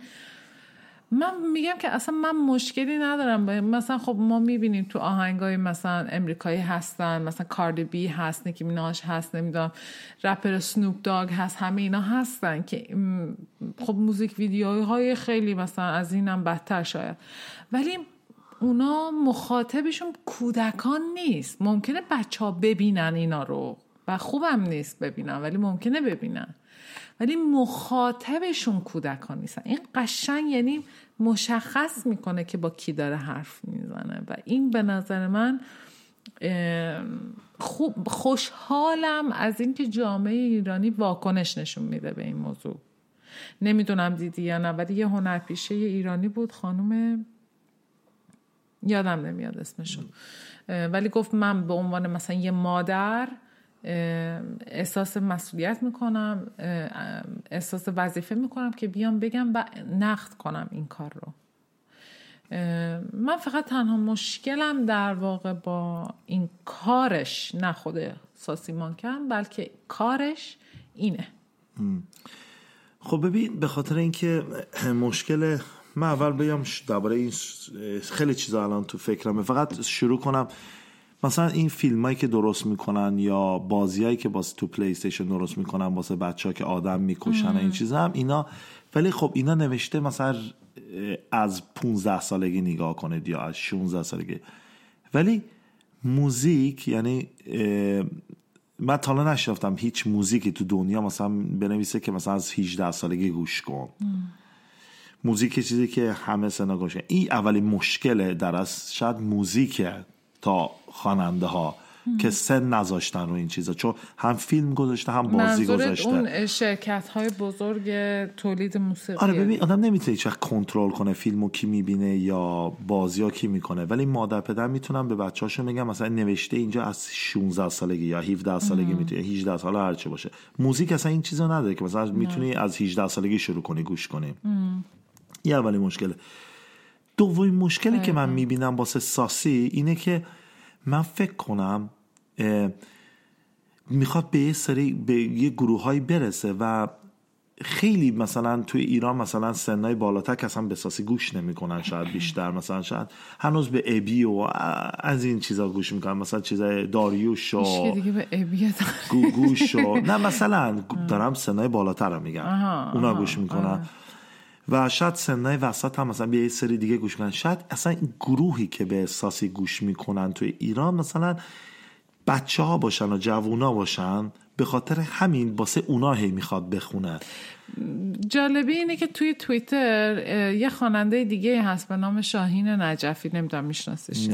Speaker 1: من میگم که اصلا من مشکلی ندارم مثلا خب ما می‌بینیم تو آهنگای مثلا امریکایی هستن مثلا کاردی بی هست نیکی میناش هست نمی‌دونم رپر سنوپ داگ هست همه اینا هستن که خب موزیک ویدیوهای خیلی مثلا از اینم بدتر شاید. ولی اونا مخاطبشون کودکان نیست. ممکنه بچه ها ببینن اینا رو و خوبم نیست ببینن ولی ممکنه ببینن. ولی مخاطبشون کودکان نیستن. این قشنگ یعنی مشخص می‌کنه که با کی داره حرف می‌زنه. و این به نظر من خوب خوشحالم از اینکه جامعه ایرانی واکنش نشون میده به این موضوع. نمی‌دونم دیدی یا نه ولی یه هنرپیشه ایرانی بود خانم یادم نمیاد اسمشون. ولی گفت من به عنوان مثلا یه مادر احساس مسئولیت می‌کنم احساس وظیفه می‌کنم که بیام بگم و نقد کنم این کار رو. من فقط تنها مشکلم در واقع با این کارش نه خود ساسی مانکن بلکه کارش اینه.
Speaker 2: خب ببین به خاطر اینکه مشکل من اول بگم درباره این خیلی چیزا الان تو فکرمه. فقط شروع کنم. مثلا این فیلم هایی که درست می‌کنن یا بازیهایی که واسه تو پلی استیشن درست می‌کنن واسه بچه ها که آدم می‌کشن این چیزا هم اینا ولی خب اینا نوشته مثلا از 15 سالگی نگاه کنید یا از 16 سالگی. ولی موزیک یعنی من تا حالا نشناختم هیچ موزیکی تو دنیا مثلا بنویسه که مثلا از 18 سالگی گوش کن. موزیک چیزی که همه سنا گوش کن. این اولین مشکل در از شاید موزیکه. تا خواننده ها که سن نذاشتن رو این چیزا. چون هم فیلم گذاشته هم بازی گذاشته.
Speaker 1: اون شرکت های بزرگ تولید موسیقی.
Speaker 2: آره ببین آدم نمی‌تونه هیچ کنترل کنه فیلمو کی می‌بینه یا بازی ها کی می‌کنه. ولی مادر پدر می‌تونن به بچه هاشون بگم مثلا نوشته اینجا از 16 سالگی یا 17 سالگی می‌تونه 18 سال هر چه باشه. موزیک اصلا این چیزا نداره که مثلا می‌تونی از 18 سالگی شروع کنی گوش کنی. یه اولی مشکله دومین مشکلی که من می‌بینم واسه ساسی اینه که من فکر کنم می‌خواد به یه سری به یه گروه هایی برسه و خیلی مثلا توی ایران مثلا سنای بالاتر که اصلا به ساسی گوش نمی‌کنن شاید بیشتر مثلا شاید هنوز به ابی و از این چیزا گوش می‌کنن مثلا چیزای داریوش و
Speaker 1: دیگه به
Speaker 2: گوگوش و نه مثلا دارم سنای بالاتر رو میگم. اونا گوش می‌کنن. و شاید سنای وسط هم مثلا به یه سری دیگه گوش کنن. شاید اصلا گروهی که به احساسی گوش می‌کنن توی ایران مثلا بچه ها باشن و جوونا باشن به خاطر همین باسه اونا هی می‌خواد بخونه.
Speaker 1: جالبی اینه که توی توییتر اه، یه خواننده دیگه هست به نام شاهین نجفی نمی‌دونم میشناسش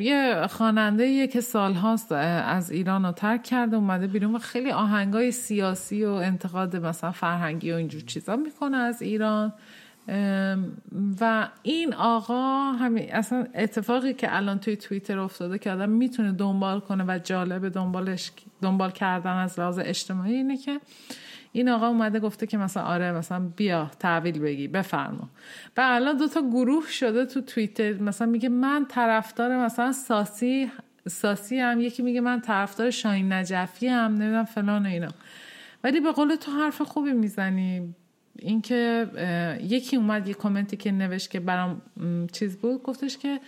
Speaker 1: یه خواننده یه که سالهاست از ایران رو ترک کرده اومده بیرون و خیلی آهنگای سیاسی و انتقاد مثلا فرهنگی و اینجور چیزا می‌کنه از ایران. و این آقا همین اصلا اتفاقی که الان توی توییتر افتاده که آدم می‌تونه دنبال کنه و جالب دنبالش دنبال کردن از لحاظ اجتماعی اینه که این آقا اومده گفته که مثلا آره مثلا بیا تحویل بگی بفرما. و الان دو تا گروه شده تو توییتر مثلا میگه من طرفدار مثلا ساسی ساسی هم یکی میگه من طرفدار شاهین نجفی هم نمی‌دونم فلان و اینا. ولی به قول تو حرف خوبی می‌زنی. اینکه یکی اومد یه کامنتی که نوشت که برام چیز بود گفتش که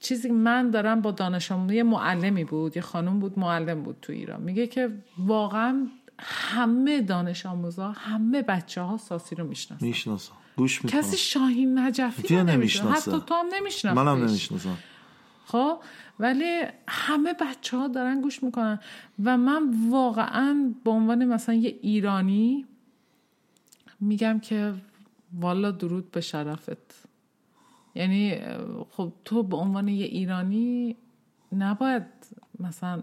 Speaker 1: چیزی من دارم با دانش آموز یه معلمی بود یه خانم بود معلم بود تو ایران. میگه که واقعا همه دانش آموزا همه بچه ها ساسی رو می‌شناسن.
Speaker 2: می‌شناسم گوش می‌کنم
Speaker 1: کسی شاهین نجفی رو نمی‌شناسه
Speaker 2: نمی‌شناسه؟
Speaker 1: حتی تو هم نمی‌شناسی
Speaker 2: منم نمی‌شناسم.
Speaker 1: خب ولی همه بچه ها دارن گوش می‌کنن. و من واقعا به عنوان مثلا یه ایرانی میگم که والا درود به شرفت. یعنی خب تو به عنوان یه ایرانی نباید مثلا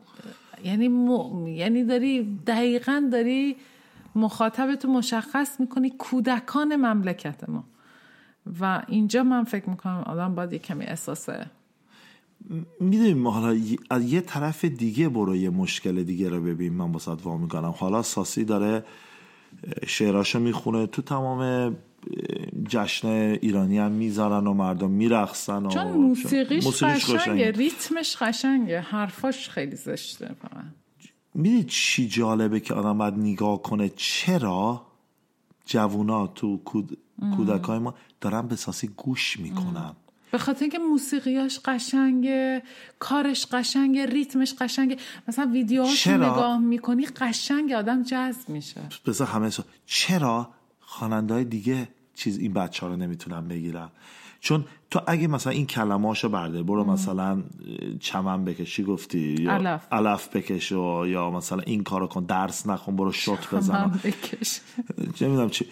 Speaker 1: یعنی م... یعنی داری دقیقا داری مخاطبتو مشخص می‌کنی کودکان مملکت ما. و اینجا من فکر می‌کنم آدم باید یه کمی احساسه
Speaker 2: می‌دونیم ما حالا از یه طرف دیگه برو یه مشکل دیگه رو ببین. من واسه وا می‌کنم. حالا ساسی داره شعراشو می‌خونه. تو تمام جشن ایرانی هم می‌ذارن و مردم میرقصن و
Speaker 1: چون موسیقیش,
Speaker 2: موسیقیش
Speaker 1: قشنگه
Speaker 2: قشنگه.
Speaker 1: ریتمش قشنگه حرفاش خیلی زشته فقط
Speaker 2: می‌دید چی جالبه که آدم باید نگاه کنه؟ چرا جوونا تو کود... کودکای ما دارن به ساسی گوش می‌کنن؟
Speaker 1: به خاطر اینکه موسیقیاش قشنگه کارش قشنگه ریتمش قشنگه. مثلا ویدیوهاش؟ نگاه می‌کنی قشنگه آدم جذب میشه.
Speaker 2: بذار همه سو... چرا خواننده های دیگه چیز این بچه ها رو نمی‌تونن بگیرن؟ چون تو اگه مثلا این کلماشو برده برو مثلا چمن بکش چی گفتی یا
Speaker 1: علف.
Speaker 2: علف بکش و یا مثلا این کارو کن درس نخون برو شوت بزن.
Speaker 1: بکش.
Speaker 2: چه می‌دونم چی.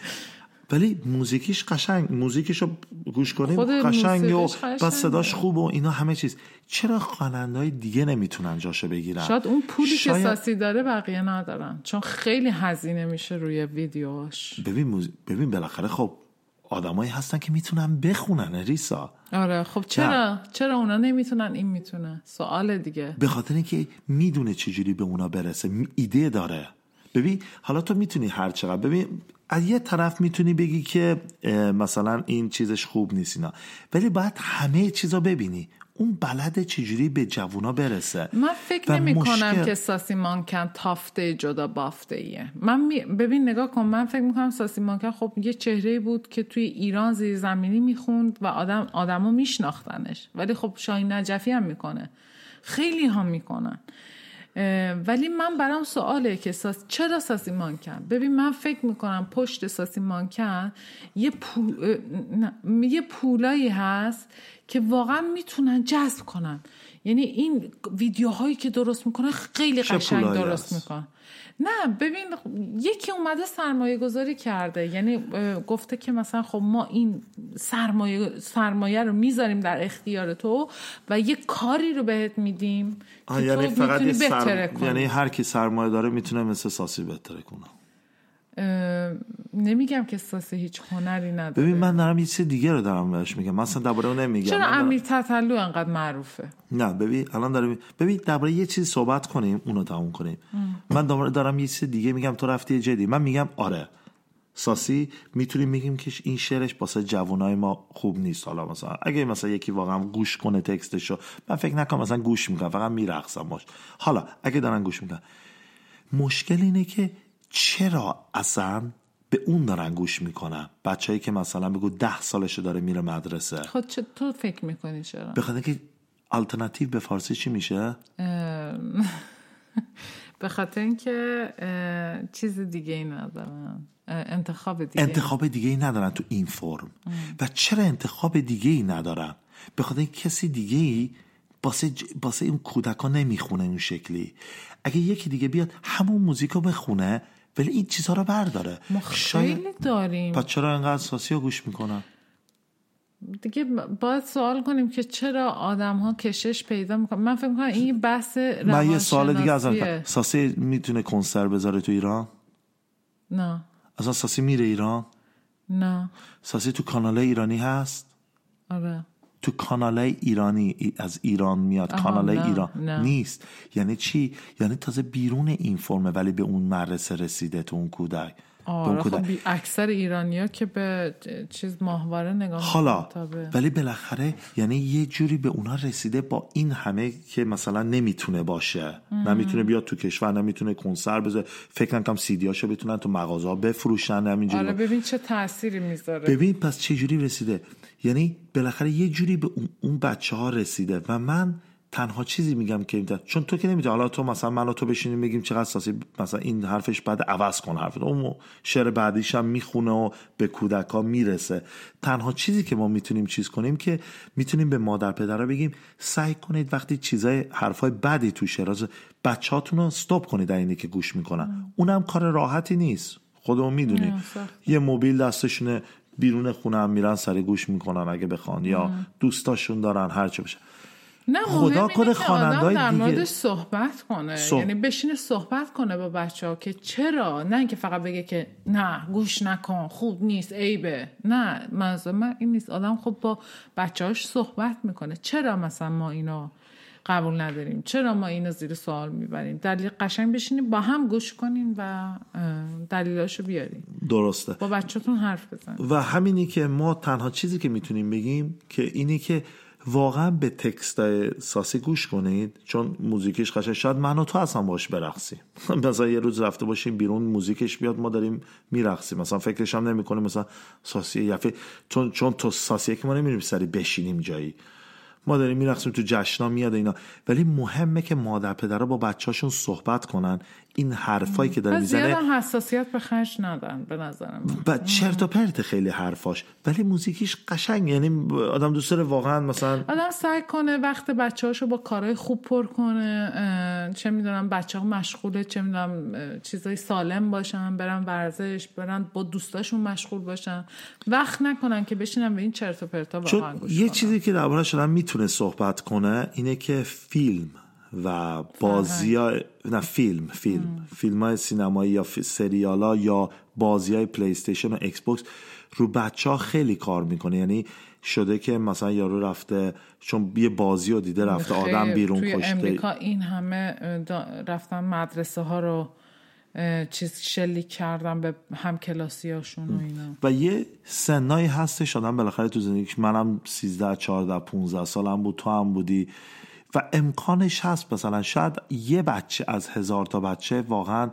Speaker 2: ولی موزیکیش قشنگ. موزیکیشو گوش کنیم قشنگ و بس. صداش خوب و اینا همه چیز. چرا خواننده های دیگه نمی‌تونن جاشو بگیرن؟
Speaker 1: شاید اون پولی که
Speaker 2: شاید-
Speaker 1: ساسی داره بقیه ندارن. چون خیلی هزینه میشه روی ویدیوهاش.
Speaker 2: ببین موز... ببین بالاخره خب آدمایی هستن که می‌تونن بخونن ریسا.
Speaker 1: آره. خب چرا؟ چرا اونا نمی‌تونن؟ این می‌تونه. سوال دیگه.
Speaker 2: به خاطر اینکه می‌دونه چجوری به اونا برسه. ایده داره. ببین حالا تو می‌تونی هر چقدر ببین از یه طرف می‌تونی بگی که مثلا این چیزش خوب نیست اینا. ولی باید همه چیزا ببینی. اون بلد چجوری به جوونا برسه؟
Speaker 1: من فکر نمی کنم
Speaker 2: مشکل-
Speaker 1: که ساسی مانکن تافته جدا بافته ایه من می- ببین نگاه کن من فکر می‌کنم ساسی مانکن خب یه چهره بود که توی ایران زیر زمینی می‌خوند و آدم آدما میشناختنش. ولی خب شاهین نجفی هم می‌کنه. خیلی هم می‌کنن. ولی من برام سواله که ساس... چرا ساسی مانکن ببین من فکر می‌کنم پشت ساسی مانکن یه, پول... نه، یه پولایی هست که واقعا می‌تونن جذب کنن. یعنی این ویدیوهایی که درست می‌کنن خیلی قشنگ درست؟ می‌کنن. نه ببین یکی اومده سرمایه گذاری کرده. یعنی گفته که مثلا خب ما این سرمایه, سرمایه رو می‌ذاریم در اختیار تو و یه کاری رو بهت میدیم که
Speaker 2: یعنی
Speaker 1: تو
Speaker 2: فقط یه
Speaker 1: می‌تونی بهتره
Speaker 2: سر...
Speaker 1: کنی.
Speaker 2: یعنی هر کی سرمایه داره می‌تونه مثل ساسی بهتره کنه.
Speaker 1: نمیگم که ساسی هیچ هنری نداره.
Speaker 2: ببین من دارم یه چیز دیگه رو دارم بهش میگم. من اصلا درباره اون نمیگم.
Speaker 1: چرا
Speaker 2: دارم-
Speaker 1: امیر تطلو انقدر معروفه؟
Speaker 2: نه ببین الان داریم ببین درباره یه چیز صحبت کنیم اونو تموم کنیم. من دوباره دارم یه چیز دیگه میگم تو رفتی جدی. من میگم آره. ساسی می‌تونیم بگیم که این شعرش واسه جوانای ما خوب نیست. حالا مثلا اگه مثلا یکی واقعا گوش کنه تکستشو من فکر نکنم مثلا گوش می‌کنم فقط میرقصم باش. حالا اگه دارن گوش می‌کنن. مشکل اینه که چرا اصلا به اون دارن گوش می‌کنن؟ بچههایی که مثلا بگو ده سالشه داره میره مدرسه.
Speaker 1: خود چه تو فکر می‌کنی چرا؟
Speaker 2: بخاطر که آلترناتیو به فارسی چی میشه؟
Speaker 1: ام، به خاطر اینکه چیز دیگه ای ندارن. انتخاب دیگه
Speaker 2: انتخاب دیگه ای ندارن تو این فرم. و چرا انتخاب دیگه ای ندارن؟ به خاطر اینکه کسی دیگه ای باسه, ج... باسه این کودکان نمی‌خونه اون شکلی. اگه یکی دیگه بیاد همون موزیک رو بخونه ولی این چیزها رو برداره.
Speaker 1: ما خیلی داریم.
Speaker 2: پس چرا انقدر ساسی رو گوش می‌کنن؟
Speaker 1: دیگه باید سوال کنیم که چرا آدم ها کشش پیدا می‌کنن؟ من فکر می‌کنم این بحث
Speaker 2: من یه سوال دیگه
Speaker 1: روانشناسیه.
Speaker 2: ساسی می‌تونه کنسر بذاره تو ایران؟
Speaker 1: نه.
Speaker 2: اصلا ساسی میره ایران؟
Speaker 1: نه.
Speaker 2: ساسی تو کانال ایرانی هست؟
Speaker 1: آره.
Speaker 2: تو کانال ایرانی ای- از ایران میاد
Speaker 1: آها،
Speaker 2: کانال
Speaker 1: نه،
Speaker 2: ایران.
Speaker 1: نه.
Speaker 2: نیست. یعنی چی؟ یعنی تازه بیرون این فرمه ولی به اون مدرسه رسیده تو اون کودک.
Speaker 1: آره. خب اکثر ایرانیا که به چیز ماهواره نگاه
Speaker 2: حالا
Speaker 1: می‌کنن. تا به-
Speaker 2: ولی بالاخره یعنی یه جوری به اونا رسیده با این همه که مثلا نمی‌تونه باشه. نمی‌تونه بیاد تو کشور نمی‌تونه کنسر بذاره. فکر نکنم سیدیاشو بتونن تو مغازه بفروشن همینجوری.
Speaker 1: آره ببین چه تأثیری می‌ذاره.
Speaker 2: ببین پس چه جوری رسیده. یعنی بالاخره یه جوری به اون, بچه ها رسیده و من تنها چیزی میگم که این چون تو که نمی‌تونی حالا تو مثلا من و تو بشینیم بگیم چقدر ساسی مثلا این حرفش بعد عوض کن حرف اون شعر بعدیش هم می‌خونه و به کودک ها می‌رسه. تنها چیزی که ما می‌تونیم چیز کنیم که می‌تونیم به مادر پدرها بگیم سعی کنید وقتی چیزای حرفای بدی تو شعر بچه هاتون رو استوب کنید در اینی که گوش می‌کنن. اونم کار راحتی نیست. خودمون می‌دونیم. یه موبیل دستشونه بیرون خونه هم میرن سر گوش می‌کنن اگه بخوان یا دوستاشون دارن هرچه باشه.
Speaker 1: نه
Speaker 2: خدا کنه خواننده‌های
Speaker 1: در
Speaker 2: دیگه-
Speaker 1: موردش صحبت کنه.
Speaker 2: صح-
Speaker 1: یعنی بشینه صحبت کنه با بچه ها که چرا؟ نه اینکه فقط بگه که نه گوش نکن خوب نیست عیبه. نه منظور من این نیست. آدم خب با بچه هاش صحبت می‌کنه. چرا مثلا ما اینو قبول نداریم. چرا ما اینو زیر سوال می‌بریم؟ دلیل قشنگ بشینیم با هم گوش کنیم و دلیلاشو بیاریم.
Speaker 2: درسته.
Speaker 1: با بچهتون حرف بزنیم.
Speaker 2: و همینی که ما تنها چیزی که می‌تونیم بگیم که اینی که واقعا به تکست ساسی گوش کنید چون موزیکش قشنگ. شاید من و تو اصلا باش برقصیم. مثلا یه روز رفته باشیم بیرون موزیکش بیاد ما داریم میرقصیم. مثلا فکرش هم نمی‌کنیم مثلا ساسی یفه. چون چون تو ساسیه که ما نمیریم سری بشینیم جایی. ما داریم میرقصیم تو جشنا میاد اینا. ولی مهمه که مادر پدرها با بچه‌هاشون صحبت کنن. این حرفایی که داره می‌زنه
Speaker 1: زیاد حساسیت به خرج ندن به نظرم.
Speaker 2: و چرت و پرت خیلی حرفاش. ولی موزیکیش قشنگ یعنی آدم دوست داره واقعا مثلا
Speaker 1: آدم سعی کنه وقت بچه هاشو با کارهای خوب پر کنه چه می‌دونم بچه ها مشغوله چه می‌دونم چیزای سالم باشن برن ورزش برن با دوستاشون مشغول باشن. وقت نکنن که بشینن به این چرت و پرتا واقعا گوش
Speaker 2: یه
Speaker 1: کنن.
Speaker 2: چیزی که درباره شدن می‌تونه صحبت کنه اینه که فیلم. و بازی های نه فیلم فیلم. فیلم های سینمایی یا سریال ها یا بازی های PlayStation و Xbox رو بچه ها خیلی کار می‌کنه. یعنی شده که مثلا یارو رفته چون یه بازی رو دیده رفته آدم
Speaker 1: خیلی
Speaker 2: بیرون
Speaker 1: توی
Speaker 2: کشته.
Speaker 1: امریکا این همه رفتن مدرسه ها رو چیز شلیک کردن به هم کلاسی هاشون و اینا.
Speaker 2: و یه سن‌هایی هستش آدم بالاخره تو زندگیش منم 13 14 15 سالم بود تو هم بودی. و امکانش هست مثلا شاید یه بچه از هزار تا بچه واقعا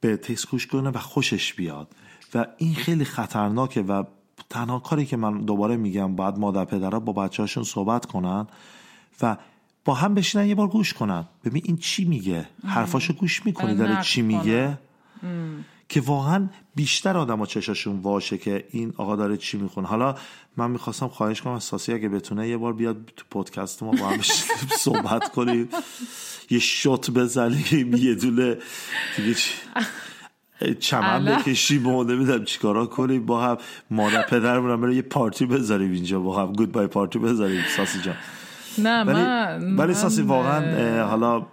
Speaker 2: به تکس گوش کنه و خوشش بیاد. و این خیلی خطرناکه و تنها کاری که من دوباره میگم باید مادر پدرها با بچه هاشون صحبت کنن و با هم بشینن یه بار گوش کنن. ببین این چی میگه؟ حرفاشو گوش می‌کنی داره چی. میگه؟ که واقعا بیشتر آدم چشاشون واشه که این آقا داره چی می‌خونه. حالا من می‌خواستم خواهش کنم ساسی اگه بتونه یه بار بیاد تو پادکست ما با هم صحبت کنیم. یه شوت بزنیم یه دونه دیگه چی؟ چمن. بکشیم و نمی‌دونم چیکارا کنیم با هم. مادر پدرمون بره یه پارتی بذاریم اینجا با هم. گود بای پارتی بذاریم ساسی جان.
Speaker 1: نه
Speaker 2: ولی
Speaker 1: من
Speaker 2: ولی ساسی واقعا حالا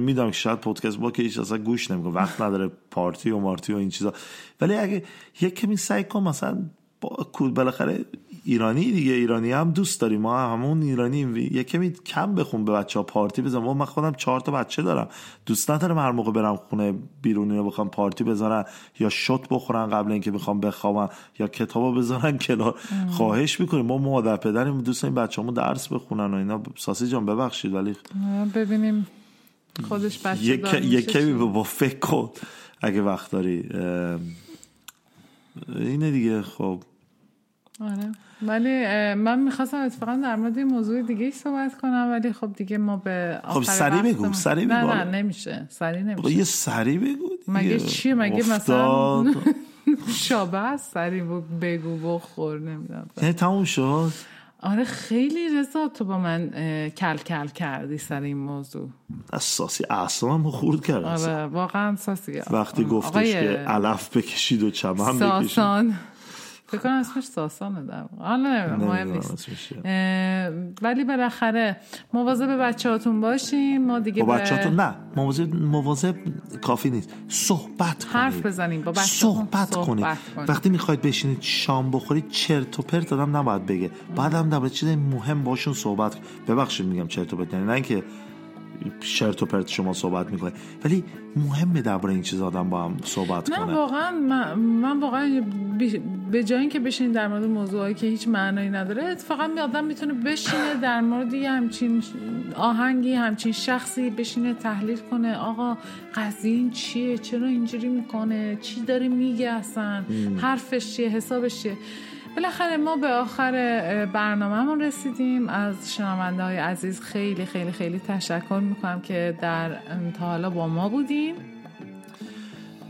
Speaker 2: می‌دونم که شاید پادکست ما که هیچ اصلا گوش نمی‌کنه وقت نداره پارتی و مارتی و این چیزا. ولی اگه یک کمی سعی کن مثلا با بالاخره ایرانی دیگه ایرانی هم دوست داریم. ما هم همون ایرانی یک کمی کم بخون به بچه ها پارتی بزن. ما من خودم چهار تا بچه دارم. دوست ندارم هر موقع برم خونه بیرونی رو بخوام پارتی بذارن یا شت بخورن قبل اینکه بخوام بخوابن یا کتابو بذارن کنار. خواهش می‌کنیم. ما مادر پدریم دوست داریم بچه‌مون درس بخونن و اینا. ساسی جان ببخشید ولی
Speaker 1: ببینیم. خودش بچه
Speaker 2: یک یک کمی؟ با- فکر کن. اگه وقت داری اینه دیگه خب.
Speaker 1: آره. ولی من می‌خواستم اتفاقا در مورد این موضوع دیگه ای صحبت کنم ولی خب دیگه ما به آخر
Speaker 2: سریع بگو،
Speaker 1: وقتمون-
Speaker 2: سریع
Speaker 1: نه
Speaker 2: بگو.
Speaker 1: نه نمیشه سریع
Speaker 2: بابا
Speaker 1: نمیشه
Speaker 2: یه سری بگو دیگه.
Speaker 1: مگه چیه؟ مگه مثلا-. شابه است سریع بگو بخور نمی‌دونم
Speaker 2: یعنی تموم شد
Speaker 1: آره خیلی رضا تو با من کل کل کردی سر این موضوع
Speaker 2: اساسی اصلا خورد کرد.
Speaker 1: آره واقعا ساسی
Speaker 2: وقتی گفتش که علف بکشید و چمن بکشید
Speaker 1: ساسان فکر کنم اسمش ساسانه در واقع. حالا مهم نیست. ولی بالاخره مواظب بچه هاتون باشیم ما دیگه
Speaker 2: با
Speaker 1: به
Speaker 2: بچه‌هاتون نه مواظب مواظب کافی نیست. صحبت کنید.
Speaker 1: حرف بزنیم با بچه‌هاتون.
Speaker 2: صحبت, کنید. وقتی می‌خواید بشینید شام بخورید چرت و پرت آدم نباید بگه. بعد هم در چیز مهم باشون صحبت. ببخشید میگم چرت و پرت یعنی نه اینکه چرت و پرت شما صحبت می‌کنه. ولی مهمه درباره این چیز آدم با هم صحبت
Speaker 1: نه
Speaker 2: کنه.
Speaker 1: واقعا من, من واقعا به جای اینکه بشین در مورد موضوعی که هیچ معنایی نداره اتفاقا می آدم می‌تونه بشینه در مورد یه همچین آهنگی همچین شخصی بشینه تحلیل کنه. آقا قضیه این چیه؟ چرا اینجوری می‌کنه؟ چی داره میگه اصلا؟ حرفش چیه؟ حسابش چیه؟ بالاخره ما به آخر برنامهمون رسیدیم. از شنونده های عزیز خیلی خیلی خیلی تشکر می‌کنم که در تا حالا با ما بودین.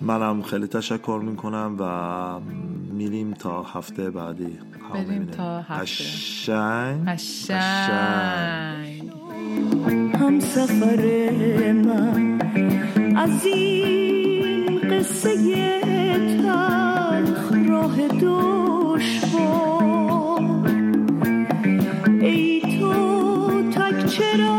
Speaker 2: منم خیلی تشکر می‌کنم و میریم تا هفته بعدی. هم
Speaker 1: بریم. تا هفته.
Speaker 2: قشنگ.
Speaker 1: قشنگ.
Speaker 3: هم سفر من از این قصه تلخ راه دشوار ای تو تک چراغ